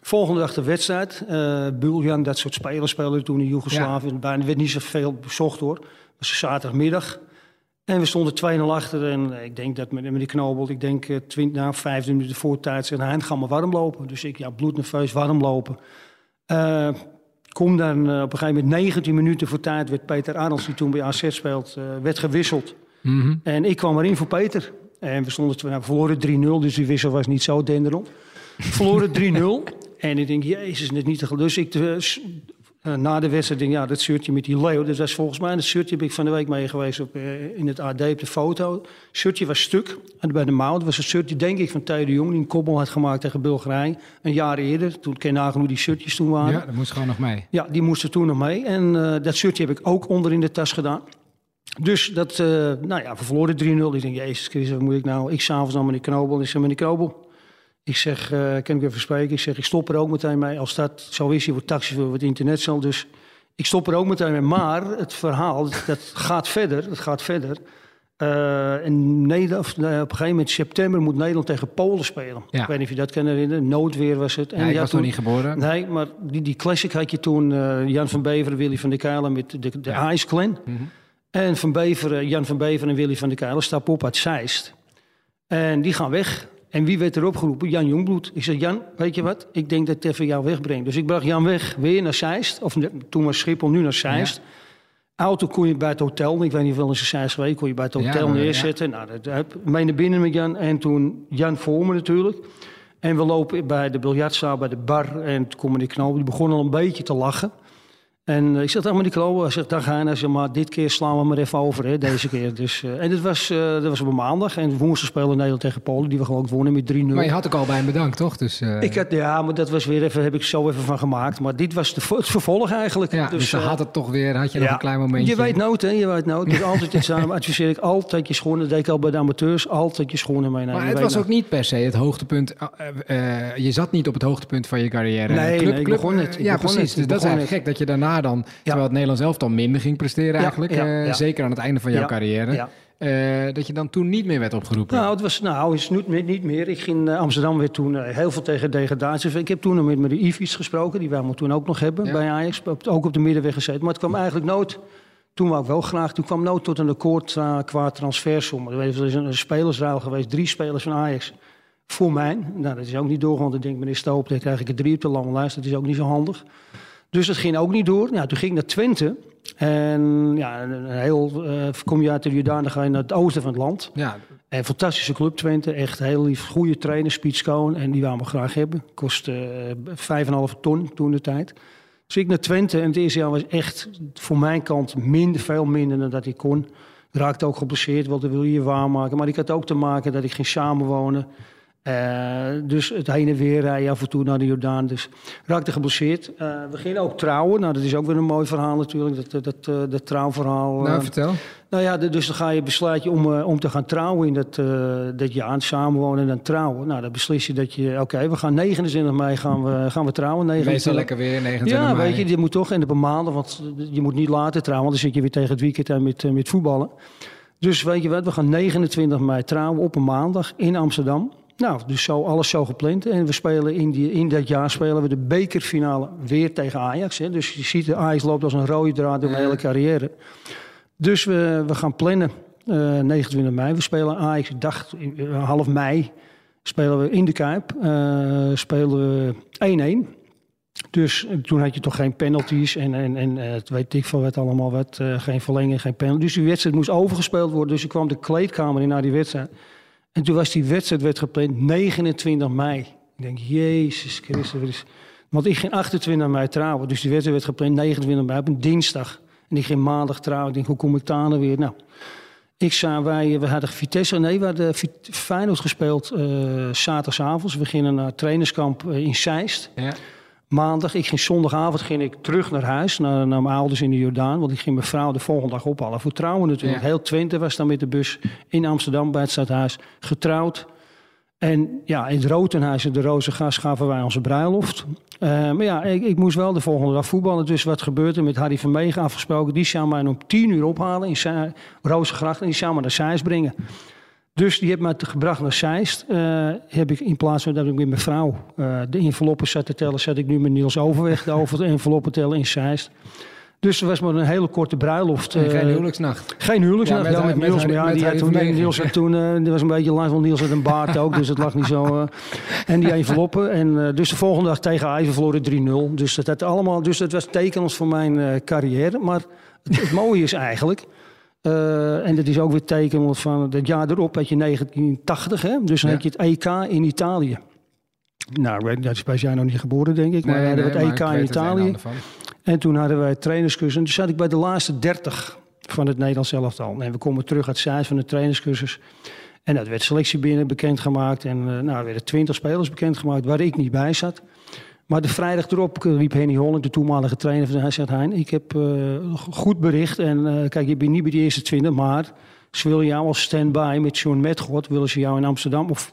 Volgende dag de wedstrijd. Buljan, dat soort spelers speelden toen in Joegoslavië. Bijna Er werd niet zoveel bezocht hoor. Het was zaterdagmiddag. En we stonden 2-0 achter. En eh, ik denk dat met, die knobel, ik denk eh, 20, nou, 15 minuten voor tijd, zei hij, ga maar warm lopen. Dus ik, ja, bloednerveus, warm lopen. Eh, kom dan op een gegeven moment 19 minuten voor tijd, werd Peter Arnolds, die toen bij AZ speelt, werd gewisseld. Mhm. En ik kwam erin voor Peter. En we stonden nou, we verloren 3-0, dus die wissel was niet zo denderend. Verloren 3-0. En ik denk, jezus, net niet te geloven. Dus ik, eh, na de wedstrijd denk ik, ja, dat shirtje met die leeuw. Dat was volgens mij, dat shirtje heb ik van de week mee geweest op, eh, in het AD op de foto. Het shirtje was stuk en bij de mouw. Dat was een shirtje, denk ik, van Theo de Jong. Die een koppel had gemaakt tegen Bulgarije. Een jaar eerder. Toen ken je nagaan hoe die shirtjes toen waren. Ja, dat moest gewoon nog mee. Ja, die moesten toen nog mee. En eh, dat shirtje heb ik ook onder in de tas gedaan. Dus dat, nou ja, we verloren 3-0. Ik denk, jezus Christus, wat moet ik nou? Ik s'avonds naar meneer Knobel. Ik zeg, meneer Knobel, ik zeg, eh kan ik even spreken? Ik zeg, ik stop er ook meteen mee. Als dat zo is, je wordt taxichauffeur, wordt international. Dus ik stop er ook meteen mee. Maar het verhaal, dat gaat verder. Het gaat verder. Eh, in Nederland, of, nou, op een gegeven moment, september, moet Nederland tegen Polen spelen. Ja. Ik weet niet of je dat kan herinneren. Noodweer was het. Ja, ik was nog niet geboren. Nee, maar die, die classic had je toen eh, Jan van Beveren, Willy van der Keilen met de, de Ja. Ice Clan. En van Beveren, Jan van Beveren en Willy van der Keilen stappen op uit Zeist. En die gaan weg. En wie werd erop geroepen? Jan Jongbloed. Ik zeg, Jan, weet je wat? Ik denk dat even jou wegbrengt. Dus ik bracht Jan weg, weer naar Zeist. Of toen was Schiphol, nu naar Zeist. Auto kon je bij het hotel, ik weet niet of wel eens een Zeist geweest, kon je bij het Ja, hotel maar, ja. neerzetten. Nou, dat mee naar binnen met Jan. En toen Jan voor me natuurlijk. En we lopen bij de biljartzaal, bij de bar. En toen kwam die knoop, die begon al een beetje te lachen. En eh, ik zeg, dag meneer Knoop, hij zegt, dag Hein. Hij zegt, maar dit keer slaan we maar even over, hè, deze keer. Dus, eh, en dit was, eh, dat was op een maandag. En woensdag speelde Nederland tegen Polen, die we gewoon wonnen met 3-0. Maar je had ook al bij hem bedankt, toch? Dus, Ik had, ja, maar dat was weer even, heb ik zo even van gemaakt. Maar dit was de, het vervolg eigenlijk. ja, dus, dan eh, had het toch weer, had je nog een klein momentje. je weet nooit, hè? Je weet nooit. Dus altijd dit samen adviseer ik altijd je schoenen. Dat deed ik al bij de amateurs. Altijd je schoenen meenemen. Maar Je het was ook niet per se het hoogtepunt. je zat niet op het hoogtepunt van je carrière. Nee, nee, ik begon ik ja, begon precies. dus dat is eigenlijk gek dat je daarna dan, terwijl het Nederlands elftal minder ging presteren Ja, eigenlijk, ja, eh, ja. zeker aan het einde van jouw Ja, carrière, ja. eh, dat je dan toen niet meer werd opgeroepen. Nou, het was nou, is niet, meer- niet meer. Ik ging eh, Amsterdam weer toen heel veel tegen degradatie. Ik heb toen nog met, met de Ivi's gesproken, die wij we toen ook nog hebben Ja. bij Ajax. Ook op de middenweg gezeten. Maar het kwam eigenlijk nooit Toen wou ik wel graag. Toen kwam nooit tot een akkoord qua transfersom. Er is een, een spelersruil geweest. Drie spelers van Ajax voor mij. Nou, dat is ook niet doorgegaan. Dan denkt meneer Stoop, dan krijg ik er drie op de lange lijst. Dat is ook niet zo handig. Dus dat ging ook niet door. Nou, toen ging ik naar Twente. En ja, een heel, eh, kom je uit de Jordaan, dan ga je naar het oosten van het land. Ja, Een fantastische club Twente, echt heel lief, goede trainer, Piet Schoon. En die wou me graag hebben. Kost eh, vijf en een half ton toen de tijd. Dus ik naar Twente en het eerste jaar was echt voor mijn kant minder, veel minder dan dat ik kon. Ik raakte ook geblesseerd, wilde wil je waarmaken. Maar ik had ook te maken dat ik ging samenwonen. Eh, dus het heen en weer rijden af en toe naar de Jordaan. Dus raakte geblesseerd. Eh, we gingen ook trouwen. Nou, dat is ook weer een mooi verhaal natuurlijk. Dat, dat, dat, dat trouwverhaal. nou eh. vertel. Nou ja, de- dus dan ga je besluit je om, eh, om te gaan trouwen in dat, eh, dat jaar. Samenwonen en dan trouwen. Nou, dan beslis je dat je... Oké, we gaan 29 mei gaan we, gaan we trouwen. 29. Meestal lekker weer, 29 Ja, mei. weet je, je moet toch en op een maand, want je moet niet later trouwen, want dan zit je weer tegen het weekend aan met, eh, met voetballen. Dus weet je wat, we gaan 29 mei trouwen op een maandag in Amsterdam. Nou, dus zo, alles zo gepland. En we spelen in, die, in dat jaar spelen we de bekerfinale weer tegen Ajax. Hè. Dus je ziet, de Ajax loopt als een rode draad door mijn hele carrière. Dus we, we gaan plannen eh 29 mei. We spelen Ajax, ik dacht eh, half mei, spelen we in de Kuip. eh, spelen we 1-1. Dus eh, toen had je toch geen penalties en, en, en eh, het weet ik veel wat allemaal wat. eh, geen verlenging, geen penalty. Dus die wedstrijd moest overgespeeld worden. Dus ik kwam de kleedkamer in naar die wedstrijd. En toen was die wedstrijd werd gepland 29 mei. Ik denk, Jezus Christus. Want ik ging 28 mei trouwen. Dus die wedstrijd werd gepland 29 mei op een dinsdag. En ik ging maandag trouwen. Ik denk, hoe kom ik daar nou weer? Nou, ik zei, wij, we hadden Vitesse, nee, we hadden Feyenoord gespeeld eh zaterdagavond. We gingen naar trainerskamp eh, in Zeist. Ja. Maandag, ik ging zondagavond ging ik terug naar huis, naar, naar mijn ouders in de Jordaan. Want ik ging mijn vrouw de volgende dag ophalen voor trouwen natuurlijk. Ja. Heel Twente was dan met de bus in Amsterdam bij het stadhuis getrouwd. En ja, in het Rotenhuis in de Rozengas gaven wij onze bruiloft. Eh, maar ja, ik, ik moest wel de volgende dag voetballen. Dus wat gebeurde met Harry van Meegen afgesproken? Die zou mij om tien uur ophalen in Rozengracht en die zou me naar Zeist brengen. Dus die heeft te- gebracht naar Zeist. Eh, heb ik in plaats van dat ik met mijn vrouw eh, de enveloppen zat te tellen, zat ik nu met Niels Overweg de over de enveloppen tellen in Zeist. Dus het was maar een hele korte bruiloft. En geen eh, huwelijksnacht. geen huwelijksnacht, Ja, ja, met- met, met Niels. Ja, met die had toen. Niels had toen, er was een beetje lang, want Niels had een baard ook, dus het lag niet zo. en die enveloppen. En dus de volgende dag tegen Ajax verloren 3-0. Dus dat, had allemaal, dus dat was tekenend voor mijn carrière. Maar het, het mooie is eigenlijk, eh, en dat is ook weer tekenend van het jaar erop, had je 1980, hè? dus dan Ja. had je het EK in Italië. Nou, dat is bij jij nog niet geboren, denk ik. Maar we hadden het EK in het Italië. En toen hadden wij trainerscursus. En toen zat ik bij de laatste 30 van het Nederlands elftal. En we komen terug uit Zeist van de trainerscursus. En dat werd selectie binnen bekendgemaakt. En eh, nou, er werden 20 spelers bekendgemaakt waar ik niet bij zat. Maar de vrijdag erop riep Henny Holland, de toenmalige trainer van hij zegt, Hein, ik heb eh, goed bericht. En eh, kijk, je bent niet bij de eerste 20, maar ze willen jou als stand-by met John Metgod, willen ze jou in Amsterdam of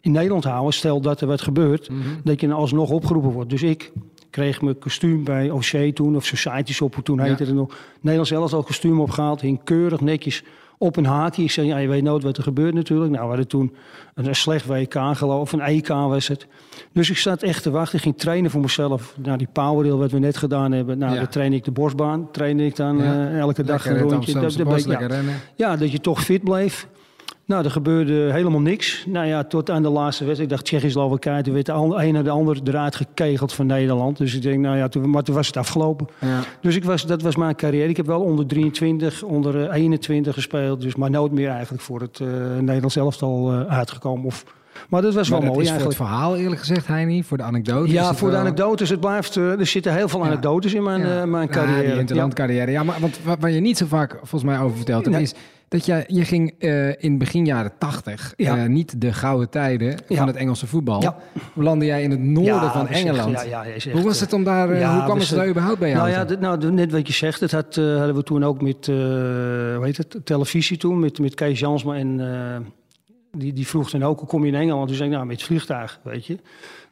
in Nederland houden. Stel dat er wat gebeurt, dat je alsnog opgeroepen wordt. Dus ik kreeg mijn kostuum bij O'Shea toen, of Society Shop, toen heette het nog. Nederlands zelfs al kostuum opgehaald, hing keurig netjes op een haakje. Ik zei, ja, je weet nooit wat er gebeurt natuurlijk. Nou, we hadden toen een slecht WK geloof, een EK was het. Dus ik zat echt te wachten. Ik ging trainen voor mezelf. Nou, die powerrail wat we net gedaan hebben. Nou, Ja. dan train ik de borstbaan. Train ik dan Ja. eh, elke dag Lekker een rondje. Dat- ja. Ja, dat je toch fit bleef. Nou, er gebeurde helemaal niks. Nou ja, tot aan de laatste wedstrijd. Ik dacht, Tsjechië-Slowakije. Toen werd de een en de ander eruit gekegeld van Nederland. Dus ik denk, nou ja, toen, maar toen was het afgelopen. Ja. Dus ik was, dat was mijn carrière. Ik heb wel onder 23, onder eh, 21 gespeeld. Dus, maar nooit meer eigenlijk voor het eh Nederlands elftal eh, uitgekomen. Of, maar dat was Maar wel dat mooi is voor eigenlijk. het verhaal eerlijk gezegd, Heini, voor de anekdote. is Ja, voor de wel- anekdotes. Het blijft, eh, er zitten heel veel Ja. anekdotes in mijn, Ja. eh, mijn Ja, carrière. die interlandcarrière. Ja, maar want wat, waar je niet zo vaak volgens mij over vertelt, dat is dat je, je ging eh, in begin jaren tachtig, Ja. eh, niet de gouden tijden Ja. van het Engelse voetbal. Ja. Landde jij in het noorden van echt- Engeland. echt, Hoe was eh, het om daar, eh, hoe kwam het daar überhaupt bij jou? Nou ja, nou, net wat je zegt, dat had, eh, hadden we toen ook met, eh, hoe heet het, televisie toen, met, met Kees Jansma en eh, die, die vroeg dan ook, hoe kom je in Engeland? Toen zei ik, nou, met het vliegtuig, weet je.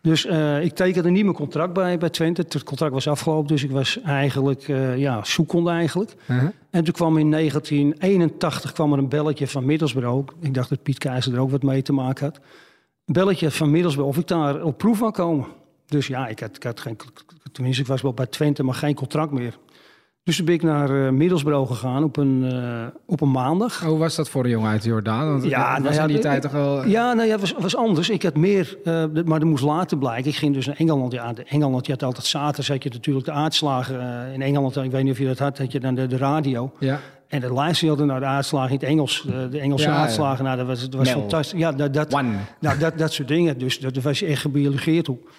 Dus eh, ik tekende niet mijn contract bij, bij Twente. Het contract was afgelopen, dus ik was eigenlijk, eh ja, zoekende eigenlijk. Uh-huh. En toen kwam in 1981 kwam er een belletje van Middlesbrough. Ik dacht dat Piet Keizer er ook wat mee te maken had. Een belletje van Middlesbrough of ik daar op proef wou komen. Dus ja, ik had, ik had geen, tenminste ik was wel bij Twente, maar geen contract meer. Dus toen ben ik naar eh, Middelsbro gegaan op een, eh, op een maandag. Hoe was dat voor een jongen uit Jordaan? Want Ja, ja, nou was ja, in die tijd toch wel... Ja, nou ja, het was, was anders. Ik had meer, eh, maar dat moest later blijken. Ik ging dus naar Engeland. Ja, de Engeland, je had altijd zaterdag, had je natuurlijk de eh, in Engeland, ik weet niet of je dat had, had je dan de, de radio. Ja. En de luisterde je altijd naar de uitslagen in het Engels. De, de Engelse Ja, uitslagen, nou, dat was, dat was Mel. fantastisch. Ja, dat, dat, One. nou, dat, dat soort dingen. Dus dat, was je echt gebiologeerd op.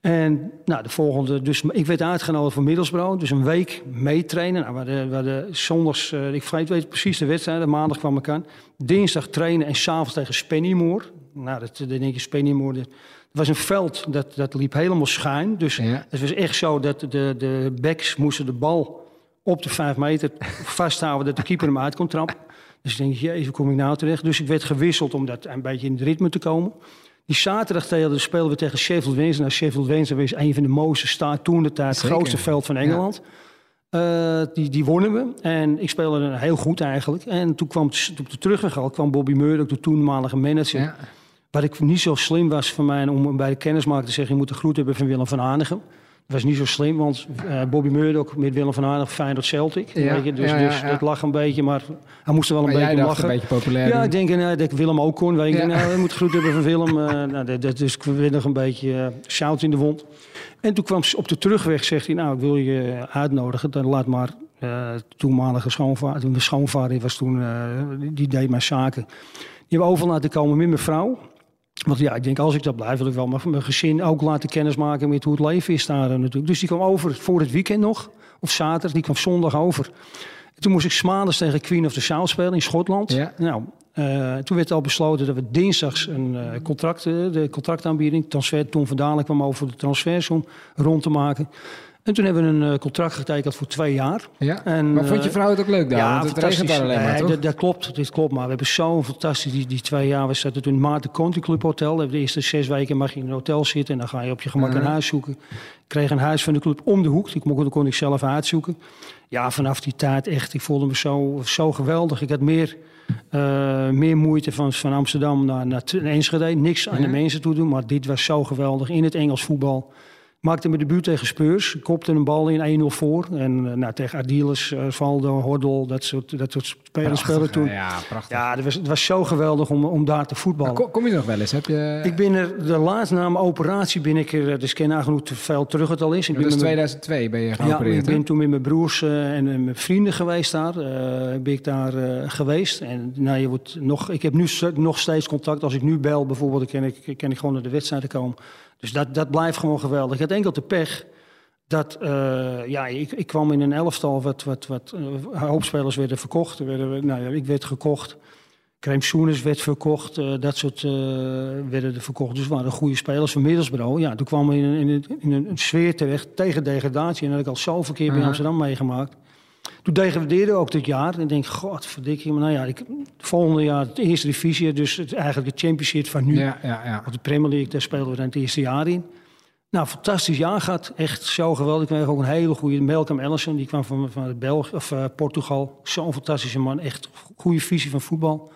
En nou, de volgende, dus ik werd uitgenodigd voor Middelsbro. Dus een week meetrainen. Nou, we hadden, we hadden zondags, eh, ik weet weet precies de wedstrijd. Maandag kwam ik aan. Dinsdag trainen en s'avonds tegen Spennymoor. Nou, dat, denk je Spennymoor. Dat was een veld dat, dat liep helemaal schuin. Dus Ja. het was echt zo dat de, de backs moesten de bal op de vijf meter vasthouden. Dat de keeper hem uit kon trappen. Dus ik denk, jezus, hoe kom ik nou terecht? Dus ik werd gewisseld om dat een beetje in het ritme te komen. Die zaterdag tegen, speelden we tegen Sheffield Wednesday. Nou, Sheffield Wednesday was een van de mooiste staat toen de tijd. Het grootste veld van Engeland. Eh, die, die wonnen we. En ik speelde er heel goed eigenlijk. En toen kwam het- op de terugweg al kwam Bobby Murdoch, de toenmalige manager. Ja. Wat ik niet zo slim was van mij om bij de kennismaker te zeggen... je moet de groet hebben van Willem van Hanegem. Was niet zo slim, want eh, Bobby Murdoch met Willem van Hanegem, Feyenoord Celtic. Ja, je, dus ja, ja, dus dat lag een beetje, maar hij moest er wel een Maar jij beetje lachen. een beetje populair Ja, doen. ik denk eh, dat ik Willem ook kon. Ja. nou, we moeten groet hebben van Willem. eh, nou, dat, dat, dus ik werd nog een beetje zout in de wond. En toen kwam ze op de terugweg, zegt hij, nou, ik wil je uitnodigen. Dan laat maar toenmalige schoonvader, mijn schoonvader was toen, die deed mijn zaken. Die hebben over laten komen met mijn vrouw. Want ja, ik denk, als ik dat blijf, wil ik wel mijn, gezin ook laten kennismaken met hoe het leven is daar eh, natuurlijk. Dus die kwam over voor het weekend nog, of zaterdag, die kwam zondag over. En toen moest ik smaandags tegen Queen of the South spelen in Schotland. Ja. Nou, eh, toen werd al besloten dat we dinsdags een eh, contract, de contractaanbieding, transfer, Tom van Dalen kwam over de transfersom rond te maken. En toen hebben we een eh, contract getekend voor twee jaar. Ja? En, maar vond je eh, vrouw het ook leuk daar? Want het regent daar alleen maar, Nee, toch? dat, dat klopt, dit klopt. Maar we hebben zo'n fantastisch... Die, die twee jaar, we zaten toen in Maarten Country Club Hotel. De eerste zes weken mag je in een hotel zitten... en dan ga je op je gemak een Mhm. huis zoeken. Ik kreeg een huis van de club om de hoek. Die kon, dat kon ik zelf uitzoeken. Ja, vanaf die tijd echt, ik voelde me zo, zo geweldig. Ik had meer, eh, meer moeite van, van Amsterdam naar, naar Enschede. Niks aan de Ja. mensen toe doen, maar dit was zo geweldig. In het Engels voetbal. Maakte mijn debuut tegen Spurs. Kopte een bal in 1-0 voor. En eh, nou, tegen Adiles, uh, Valdo, Hordel, dat soort, dat soort spelers speelden toen. Ja, prachtig. Ja, het was, het was zo geweldig om, om daar te voetballen. Kom, kom je nog wel eens? Heb je... Ik ben er, de laatste na mijn operatie ben ik er, dus ik ken nagenoeg te veel terug het al is. Ik dat is met mijn- 2002 ben je ja, geopereerd, ik ben toen met mijn broers eh, en eh, mijn vrienden geweest daar. Eh, ben ik daar eh, geweest. En nou, je wordt nog, ik heb nu nog steeds contact. Als ik nu bel bijvoorbeeld, dan kan ik, kan ik gewoon naar de wedstrijden komen. Dus dat, dat blijft gewoon geweldig. Ik had enkel de pech dat, eh, ja, ik, ik kwam in een elftal wat, wat, wat eh, hoopspelers werden verkocht. Er Werden, nou ja, ik werd gekocht. Crème Soeners werd verkocht, eh, dat soort werden er verkocht. Dus waren goede spelers van Middelsbureau. Ja, toen kwam we in, een- in, een- in een sfeer terecht tegen degradatie. En dat had ik al zoveel keer bij Mhm. Amsterdam meegemaakt. Toen degradeerde ook dit jaar. En ik denk, god, verdikkie. Maar nou ja, ik, volgende jaar de eerste divisie. Dus het, eigenlijk het championship van nu. Ja, ja, ja. Want de Premier League, daar spelen we dan het eerste jaar in. Nou, fantastisch jaar gehad. Echt zo geweldig. Ik kreeg ook een hele goede Malcolm Ellison. Die kwam van, van België, of, eh, Portugal. Zo'n fantastische man. Echt goede visie van voetbal.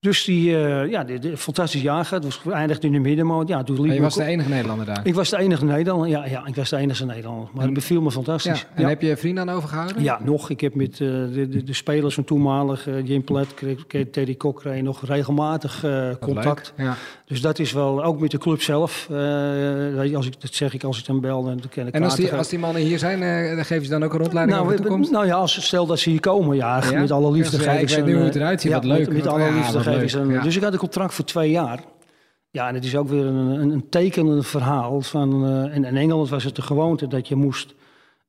Dus die, eh, ja, dit- fantastisch jaar gehad. Was geëindigd in de middenmoot. Ja, toen liep je was de enige Nederlander daar. Ik was de enige Nederlander. Ja, ja, ik was de enige Nederlander. Maar het beviel me Ja. fantastisch. En heb je vrienden aan overgehouden? Ja, nog. Ik heb met eh, de, de, de spelers van toenmalig, eh, Jim Plet, Teddy Cochrane, nog regelmatig contact. Ja. Dus dat is wel, ook met de club zelf. eh, als ik, dat zeg ik als ik dan bel, dan ken ik En als die, als die mannen hier zijn, dan geven ze dan ook een rondleiding nou, over de toekomst? nou ja, als, stel dat ze hier komen, ja, Ja? met alle liefde Ja, geef ik ik weet ze nu hoe het eruit ziet. ja, Wat leuk. Met, alle liefde geef ik ze Ja. Dus ik had een contract voor twee jaar. Ja, en het is ook weer een, een, een tekenend verhaal. Van, eh, in, in Engeland was het de gewoonte dat je moest...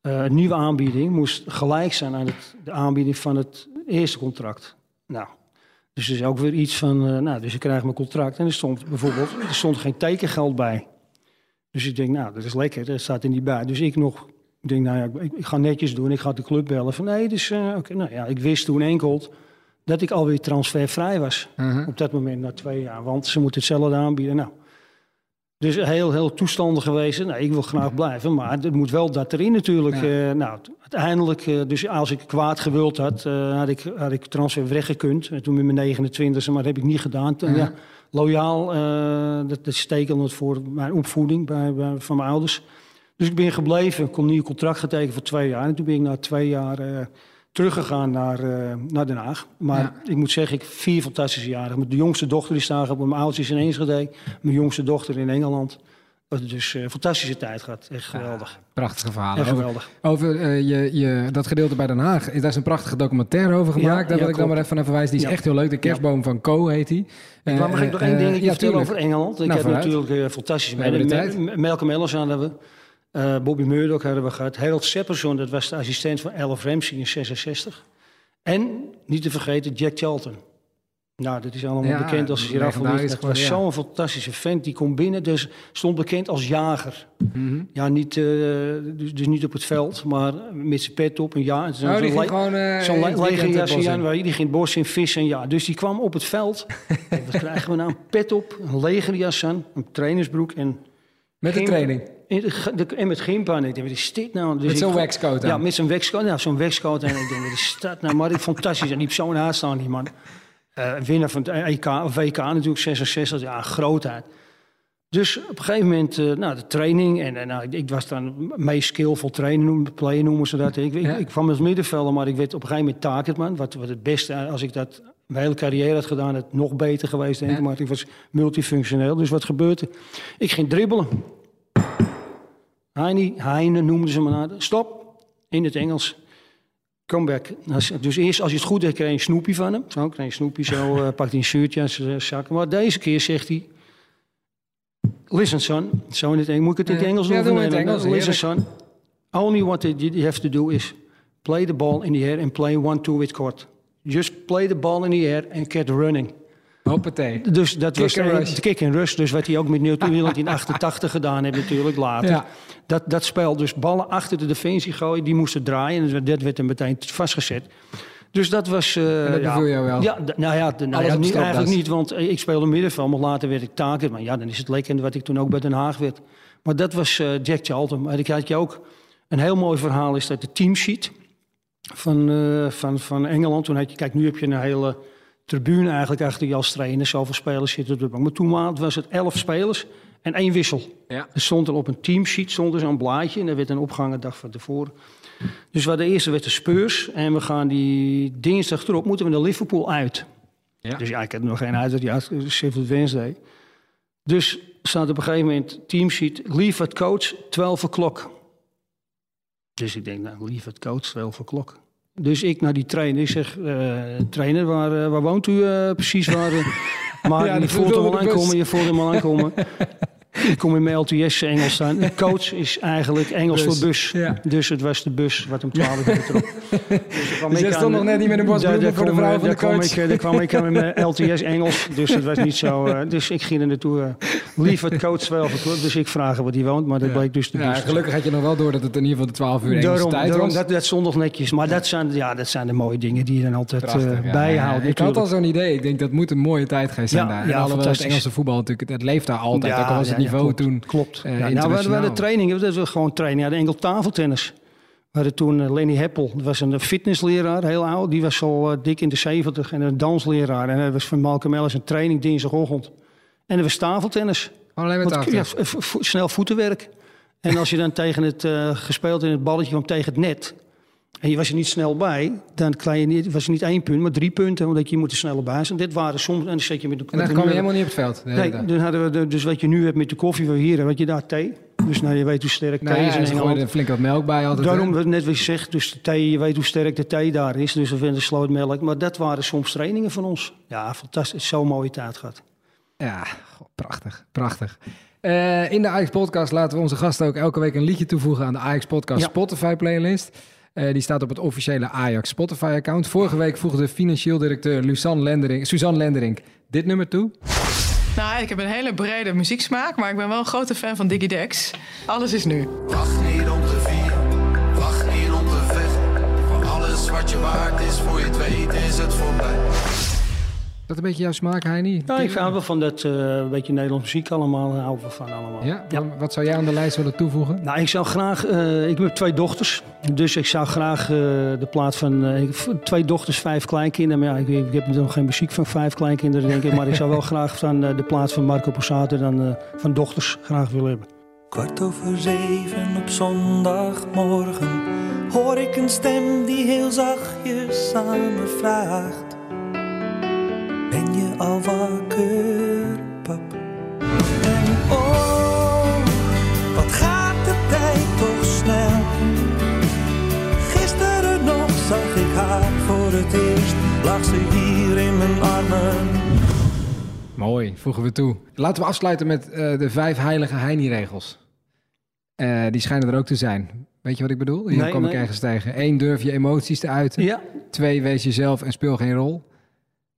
een nieuwe aanbieding moest gelijk zijn aan het, de aanbieding van het eerste contract. Nou, dus er is ook weer iets van... eh, nou, dus ik krijg mijn contract en er stond bijvoorbeeld... er stond geen tekengeld bij. Dus ik denk, nou, dat is lekker, dat staat er niet bij. Dus ik nog, ik denk, nou ja, ik, ik ga netjes doen. Ik ga de club bellen van, nee, dus, oké. Nou ja, ik wist toen enkel dat ik alweer transfervrij was. Mhm. Op dat moment, na twee jaar. Want ze moeten hetzelfde aanbieden. Nou, dus heel, heel toestanden geweest. Nou, ik wil graag blijven, maar het moet wel dat erin natuurlijk. Ja. eh, nou, uiteindelijk, eh, dus als ik kwaad gewild had, eh, had, ik, had ik transfer weggekund. En toen met mijn 29e, maar dat heb ik niet gedaan. Toen, ja, loyaal, dat, dat is tekenend voor mijn opvoeding bij, bij, van mijn ouders. Dus ik ben gebleven, ik kon een nieuw contract getekend voor twee jaar. En toen ben ik na twee jaar teruggegaan naar, eh, naar Den Haag. Maar Ja. ik moet zeggen, ik vier fantastische jaren. Mijn jongste dochter die staat op mijn oudste is in Enschede. Mijn jongste dochter in Engeland. Dus eh fantastische tijd gehad. Echt geweldig. Prachtige verhalen. Echt Over, geweldig. over eh, je, je, dat gedeelte bij Den Haag. Daar is een prachtige documentaire over gemaakt. Ja, Daar wil ja, ik dan maar even naar verwijzen. Die is echt heel leuk. De kerstboom van Co heet die. Ik wou mag ik nog één dingetje vertellen over Engeland. Ik Nou, heb natuurlijk fantastisch. We hebben de tijd. M- Malcolm Ellis hadden we. Eh, Bobby Murdoch hadden we gehad. Harold Sepperson, dat was de assistent van Elf Ramsey in 66. En, niet te vergeten, Jack Charlton. Nou, dat is allemaal Ja, bekend als giraffe. Dat was ja. zo'n fantastische vent. Die komt binnen, dus stond bekend als jager. Mhm. Ja, niet, eh, dus, dus niet op het veld, maar met zijn pet op. En ja, en zo'n Oh, die ging gewoon eh, Zo'n in die ging bos in vissen. Ja. Dus die kwam op het veld. En Wat krijgen we nou? Een pet op, een legerjas aan, een trainersbroek en... Met de training. En, de- en met gimp aan. Ik denk, wat is dit nou? Dus Met zo'n waxcoat. Ja, met zo'n waxcoat. Ja, zo'n waxcoat. En ik denk, wat is dat nou? Maar ik fantastisch. En die persoon naast staan, die man. Eh, winnaar van het EK, WK natuurlijk, 66. Ja, grootheid. Dus op een gegeven moment, eh, nou, de training. En, en nou, ik, ik was dan meest skillful trainer, noemen, player noemen ze dat. Ik, ik, Ja. ik kwam als middenvelder, maar ik werd op een gegeven moment targetman. Wat, wat het beste, eh, als ik dat mijn hele carrière had gedaan, het nog beter geweest, denk ik. Ja. Maar ik was multifunctioneel. Dus wat gebeurde? Ik ging dribbelen. Heine, Heine noemden ze me naar. Stop, in het Engels. Come back. Als- Dus eerst, als je het goed deed, kreeg je een snoepje van hem. Zo, kreeg je een snoepje, zo eh, pakt hij een shirtje uit zijn zak. Maar deze keer zegt hij... Listen, son. Zo in het Engels. Moet ik het in het Ja, Engels ja, doen? doe maar in Nee, het Engels, Listen, son. Only what you have to do is play the ball in the air and play one-two with court. Just play the ball in the air and get running. Hoppatee. Dus dat Kick was de, rush. kick and rush. Dus wat hij ook met Nieuw-Zeeland in 88 gedaan heeft natuurlijk later. Ja. Dat, dat spel, dus ballen achter de defensie gooien, die moesten draaien. En dat werd er meteen vastgezet. Dus dat was... eh, En dat ja, beviel jou wel? Ja, nou ja, nou ja niet, eigenlijk niet, want eh, ik speelde middenveld, maar later werd ik taken. Maar ja, dan is het lekker wat ik toen ook bij Den Haag werd. Maar dat was eh, Jack Charlton. Maar ik had je ook een heel mooi verhaal, is dat de teamsheet van, eh, van, van Engeland. Toen had je, kijk, nu heb je een hele tribune eigenlijk achter je als trainer. Zoveel spelers zitten op de bank. Maar toen was het elf spelers en één wissel. Ja. Er stond er op een teamsheet stond er zo'n blaadje en daar werd een opgehangen dag van tevoren. Dus we hadden eerst werd de Spurs en we gaan die dinsdag erop moeten we naar Liverpool uit. Ja. Dus ja, ik had er nog geen uit, ja, Sheffield Wednesday. Dus staat op een gegeven moment teamsheet, leave at coach, 12 o'clock. Dus ik denk, nou, leave at coach, 12 o'clock. Dus ik naar die trainer, ik zeg, eh, trainer, waar, eh, waar woont u eh, precies? Waar, eh?" maar Ja, je voelt hem al aankomen, je voelt hem al aankomen. Ik kom in mijn LTS Engels staan. De coach is eigenlijk Engels Bus. voor bus. Ja. Dus het was de bus wat om 12 uur trok. Dus, Dus jij stond nog net niet met een daar voor de vrouw van de kwam coach. ik, eh, Daar kwam ik aan met mijn LTS Engels. Dus het was niet zo. eh, dus ik ging er naartoe. eh lieve het coach 12 o'clock. Dus ik vraag waar die woont. Maar dat bleek dus de Ja, bus. te gelukkig had je nog wel door dat het in ieder geval de 12 uur Daarom, tijd daarom was. dat, dat stond nog netjes. Maar dat zijn, ja, dat zijn de mooie dingen die je dan altijd eh, Prachtig, ja. bijhoudt. Ja, ik had al zo'n idee. Ik denk dat moet een mooie tijd geweest zijn Ja, daar. ja, en alhoewel het fantastisch. Engelse voetbal natuurlijk, het leeft daar altijd. Ja, ook al was het ja, ja, niveau klopt, toen Klopt. eh, ja, nou, we hadden we internationaal. hadden trainingen, dat was gewoon training. Ja, de enkel tafeltennis. We hadden toen eh, Lenny Heppel, dat was een fitnessleraar, heel oud. Die was al eh, dik in de 70 en een dansleraar. En dat was van Malcolm Ellis een training dinsdagochtend. En dat was tafeltennis. Alleen met Want, tafel. ja, snel voetenwerk. En als je dan tegen het gespeeld in het balletje kwam tegen het net. En je was er niet snel bij, dan je niet, was het niet één punt, maar drie punten. Omdat je moet er sneller bij zijn. Dit waren soms, en dan zet je met de En dan kwam je helemaal niet op het veld. Nee, dag. dan hadden we de- dus wat je nu hebt met de koffie, hier, wat je daar thee. Dus nou, je weet hoe sterk Nou thee ja, is in ze er flink wat melk bij altijd. Daarom, wat net wat je zegt, dus de thee, je weet hoe sterk de thee daar is. Dus we vinden slootmelk. Maar dat waren soms trainingen van ons. Ja, fantastisch. Zo'n mooie tijd gehad. Ja, prachtig, prachtig. Eh, in de Ajax Podcast laten we onze gasten ook elke week een liedje toevoegen aan de Ajax Podcast Ja. Spotify playlist. Eh, die staat op het officiële Ajax Spotify account. Vorige week voegde financieel directeur Luzanne Lendering, Suzanne Lenderink dit nummer toe. Nou, ik heb een hele brede muzieksmaak, maar ik ben wel een grote fan van Diggy Dex. Alles is nu. Wacht niet om te vieren, wacht niet om te vechten. Voor alles wat je waard is, voor je het weet, is het voorbij. Dat een beetje jouw smaak, Heini? Ja, ik hou wel van dat eh, een beetje Nederlands muziek allemaal. Daar hou ik wel van allemaal. Ja? Wat zou jij aan de lijst willen toevoegen? Nou, ik zou graag. eh, ik heb twee dochters. Dus ik zou graag eh, de plaats van. eh, twee dochters, vijf kleinkinderen. Maar ja, ik, ik heb nog geen muziek van vijf kleinkinderen, denk ik. Maar ik zou wel graag van eh, de plaats van Marco Borsato dan eh, van dochters graag willen hebben. Kwart over zeven op zondagmorgen hoor ik een stem die heel zachtjes aan me vraagt: Ben je al wakker, pap? En oh, wat gaat de tijd toch snel? Gisteren nog zag ik haar voor het eerst, lag ze hier in mijn armen. Mooi, voegen we toe. Laten we afsluiten met eh, de vijf heilige Heini-regels. Eh, die schijnen er ook te zijn. Weet je wat ik bedoel? Hier Nee, kom ik ergens tegen. Eén, durf je emoties te uiten. Ja. Twee, wees jezelf en speel geen rol.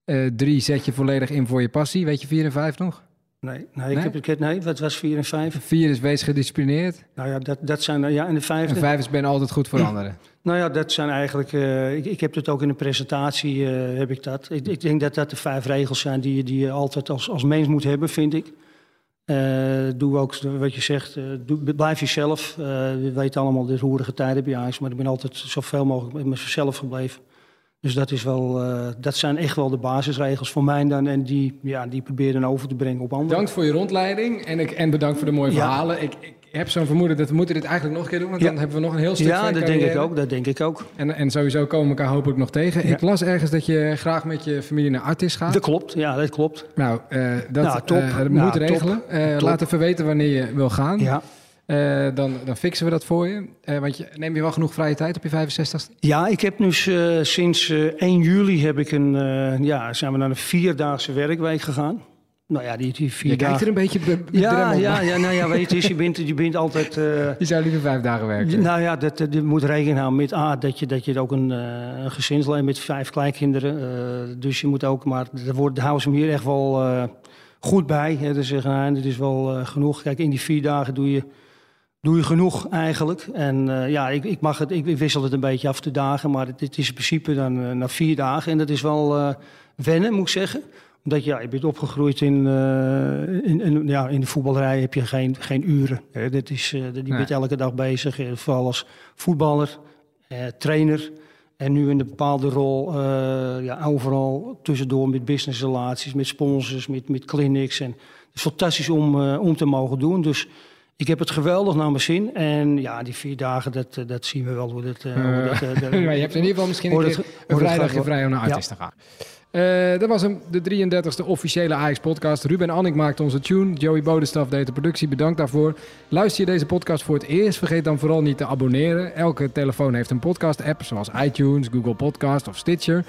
Eh, drie, zet je volledig in voor je passie. Weet je vier en vijf nog? Nee, nee, Nee? Ik heb, ik heb, nee, wat was vier en vijf? Vier is wees gedisciplineerd. Nou ja, dat, dat zijn, ja, en de vijfde? En vijf is ben altijd goed voor anderen. Nou ja, dat zijn eigenlijk. eh, ik, ik heb het ook in de presentatie. eh, heb ik dat. Ik, ik denk dat dat de vijf regels zijn die, je- die je altijd als, als mens moet hebben, vind ik. Doe ook wat je zegt. doe, blijf jezelf. We weten allemaal de roerige tijden bij Ajax, maar ik ben altijd zoveel mogelijk met mezelf gebleven. Dus dat, is wel, eh, dat zijn echt wel de basisregels voor mij dan. En die, ja, die probeer dan over te brengen op anderen. Bedankt voor je rondleiding en, ik, en bedankt voor de mooie Ja. verhalen. Ik, ik heb zo'n vermoeden dat we moeten dit eigenlijk nog een keer doen, want Ja. dan hebben we nog een heel stuk Ja, dat denk ik ook. Dat denk ik ook. En, en sowieso komen we elkaar hopelijk nog tegen. Ja. Ik las ergens dat je graag met je familie naar Artis gaat. Dat klopt. Ja, dat klopt. Nou, eh, dat Nou, top. eh, dat Nou, moet top. regelen. Top. laat even weten wanneer je wil gaan. Ja. Eh, dan, dan fixen we dat voor je. Eh, want je, neem je wel genoeg vrije tijd op je 65ste? Ja, ik heb nu eh, sinds eh, 1 juli heb ik een, ja, zijn we naar een vierdaagse werkweek gegaan. Nou ja, die, die vier Je kijkt dagen. er een beetje be- ja, ja, ja, nou ja, weet je, je bent, je bent altijd. Je zou liever vijf dagen werken. nou ja, dat, moet rekening houden met A, dat je, dat je ook een, een gezinsleven met vijf kleinkinderen. dus je moet ook, maar daar houden ze me hier echt wel goed bij. Hè, ze zeggen, nou, dit is wel genoeg. Kijk, in die vier dagen doe je, doe je genoeg eigenlijk. En eh, ja, ik, ik, mag het, ik, ik wissel het een beetje af de dagen, maar het, het is in principe dan eh, na vier dagen. En dat is wel eh, wennen, moet ik zeggen omdat ja, je bent opgegroeid in, in, in- ja, in de voetballerij heb je geen, geen uren. Hè. Dat is, je Nee. bent elke dag bezig, vooral als voetballer, trainer. En nu in een bepaalde rol, ja, overal tussendoor met businessrelaties, met sponsors, met, met clinics. En het is fantastisch om, om te mogen doen. Dus ik heb het geweldig naar mijn zin. En ja, die vier dagen, dat, eh, dat zien we wel hoe dat... eh, hoe dat, eh, dat- maar je hebt in ieder geval misschien een, dat vrijdagje vrij om naar. Artis te gaan. Eh, dat was hem, de 33e officiële Ajax-podcast. Ruben Annik maakte onze tune. Joey Bodestaf deed de productie. Bedankt daarvoor. Luister je deze podcast voor het eerst? Vergeet dan vooral niet te abonneren. Elke telefoon heeft een podcast-app, zoals iTunes, Google Podcast of Stitcher.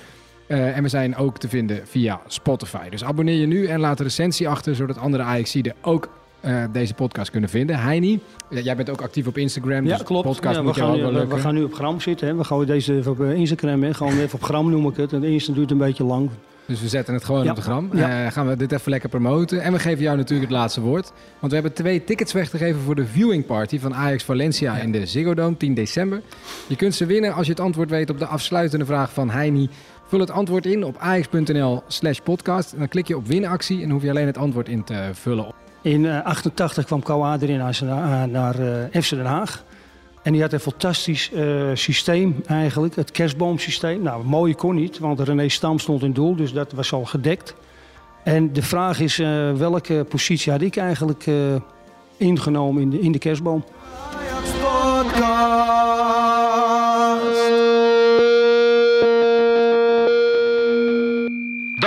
Eh, en we zijn ook te vinden via Spotify. Dus abonneer je nu en laat een recensie achter, zodat andere Ajaxiden ook eh, deze podcast kunnen vinden. Heini, eh, jij bent ook actief op Instagram, Ja, dus klopt. podcast Ja, moet we, gaan nu, wel we, we gaan nu op gram zitten. Hè. We gooien deze even op eh, Instagram. Hè. Gewoon even op gram noem ik het. En de eerste duurt een beetje lang. Dus we zetten het gewoon Ja. op de gram. Ja. Gaan we dit even lekker promoten. En we geven jou natuurlijk het laatste woord. Want we hebben twee tickets weg te geven voor de viewing party van Ajax Valencia in de Ziggo Dome 10 december. Je kunt ze winnen als je het antwoord weet op de afsluitende vraag van Heini. Vul het antwoord in op ajax.nl slash podcast. En dan klik je op winactie en hoef je alleen het antwoord in te vullen. In eh 88 kwam Kouader in naar, naar, naar eh, FC Den Haag. En die had een fantastisch eh, systeem eigenlijk, het kerstboomsysteem. Nou, mooi kon niet, want René Stam stond in doel, dus dat was al gedekt. En de vraag is, eh, welke positie had ik eigenlijk eh, ingenomen in de, in de kerstboom?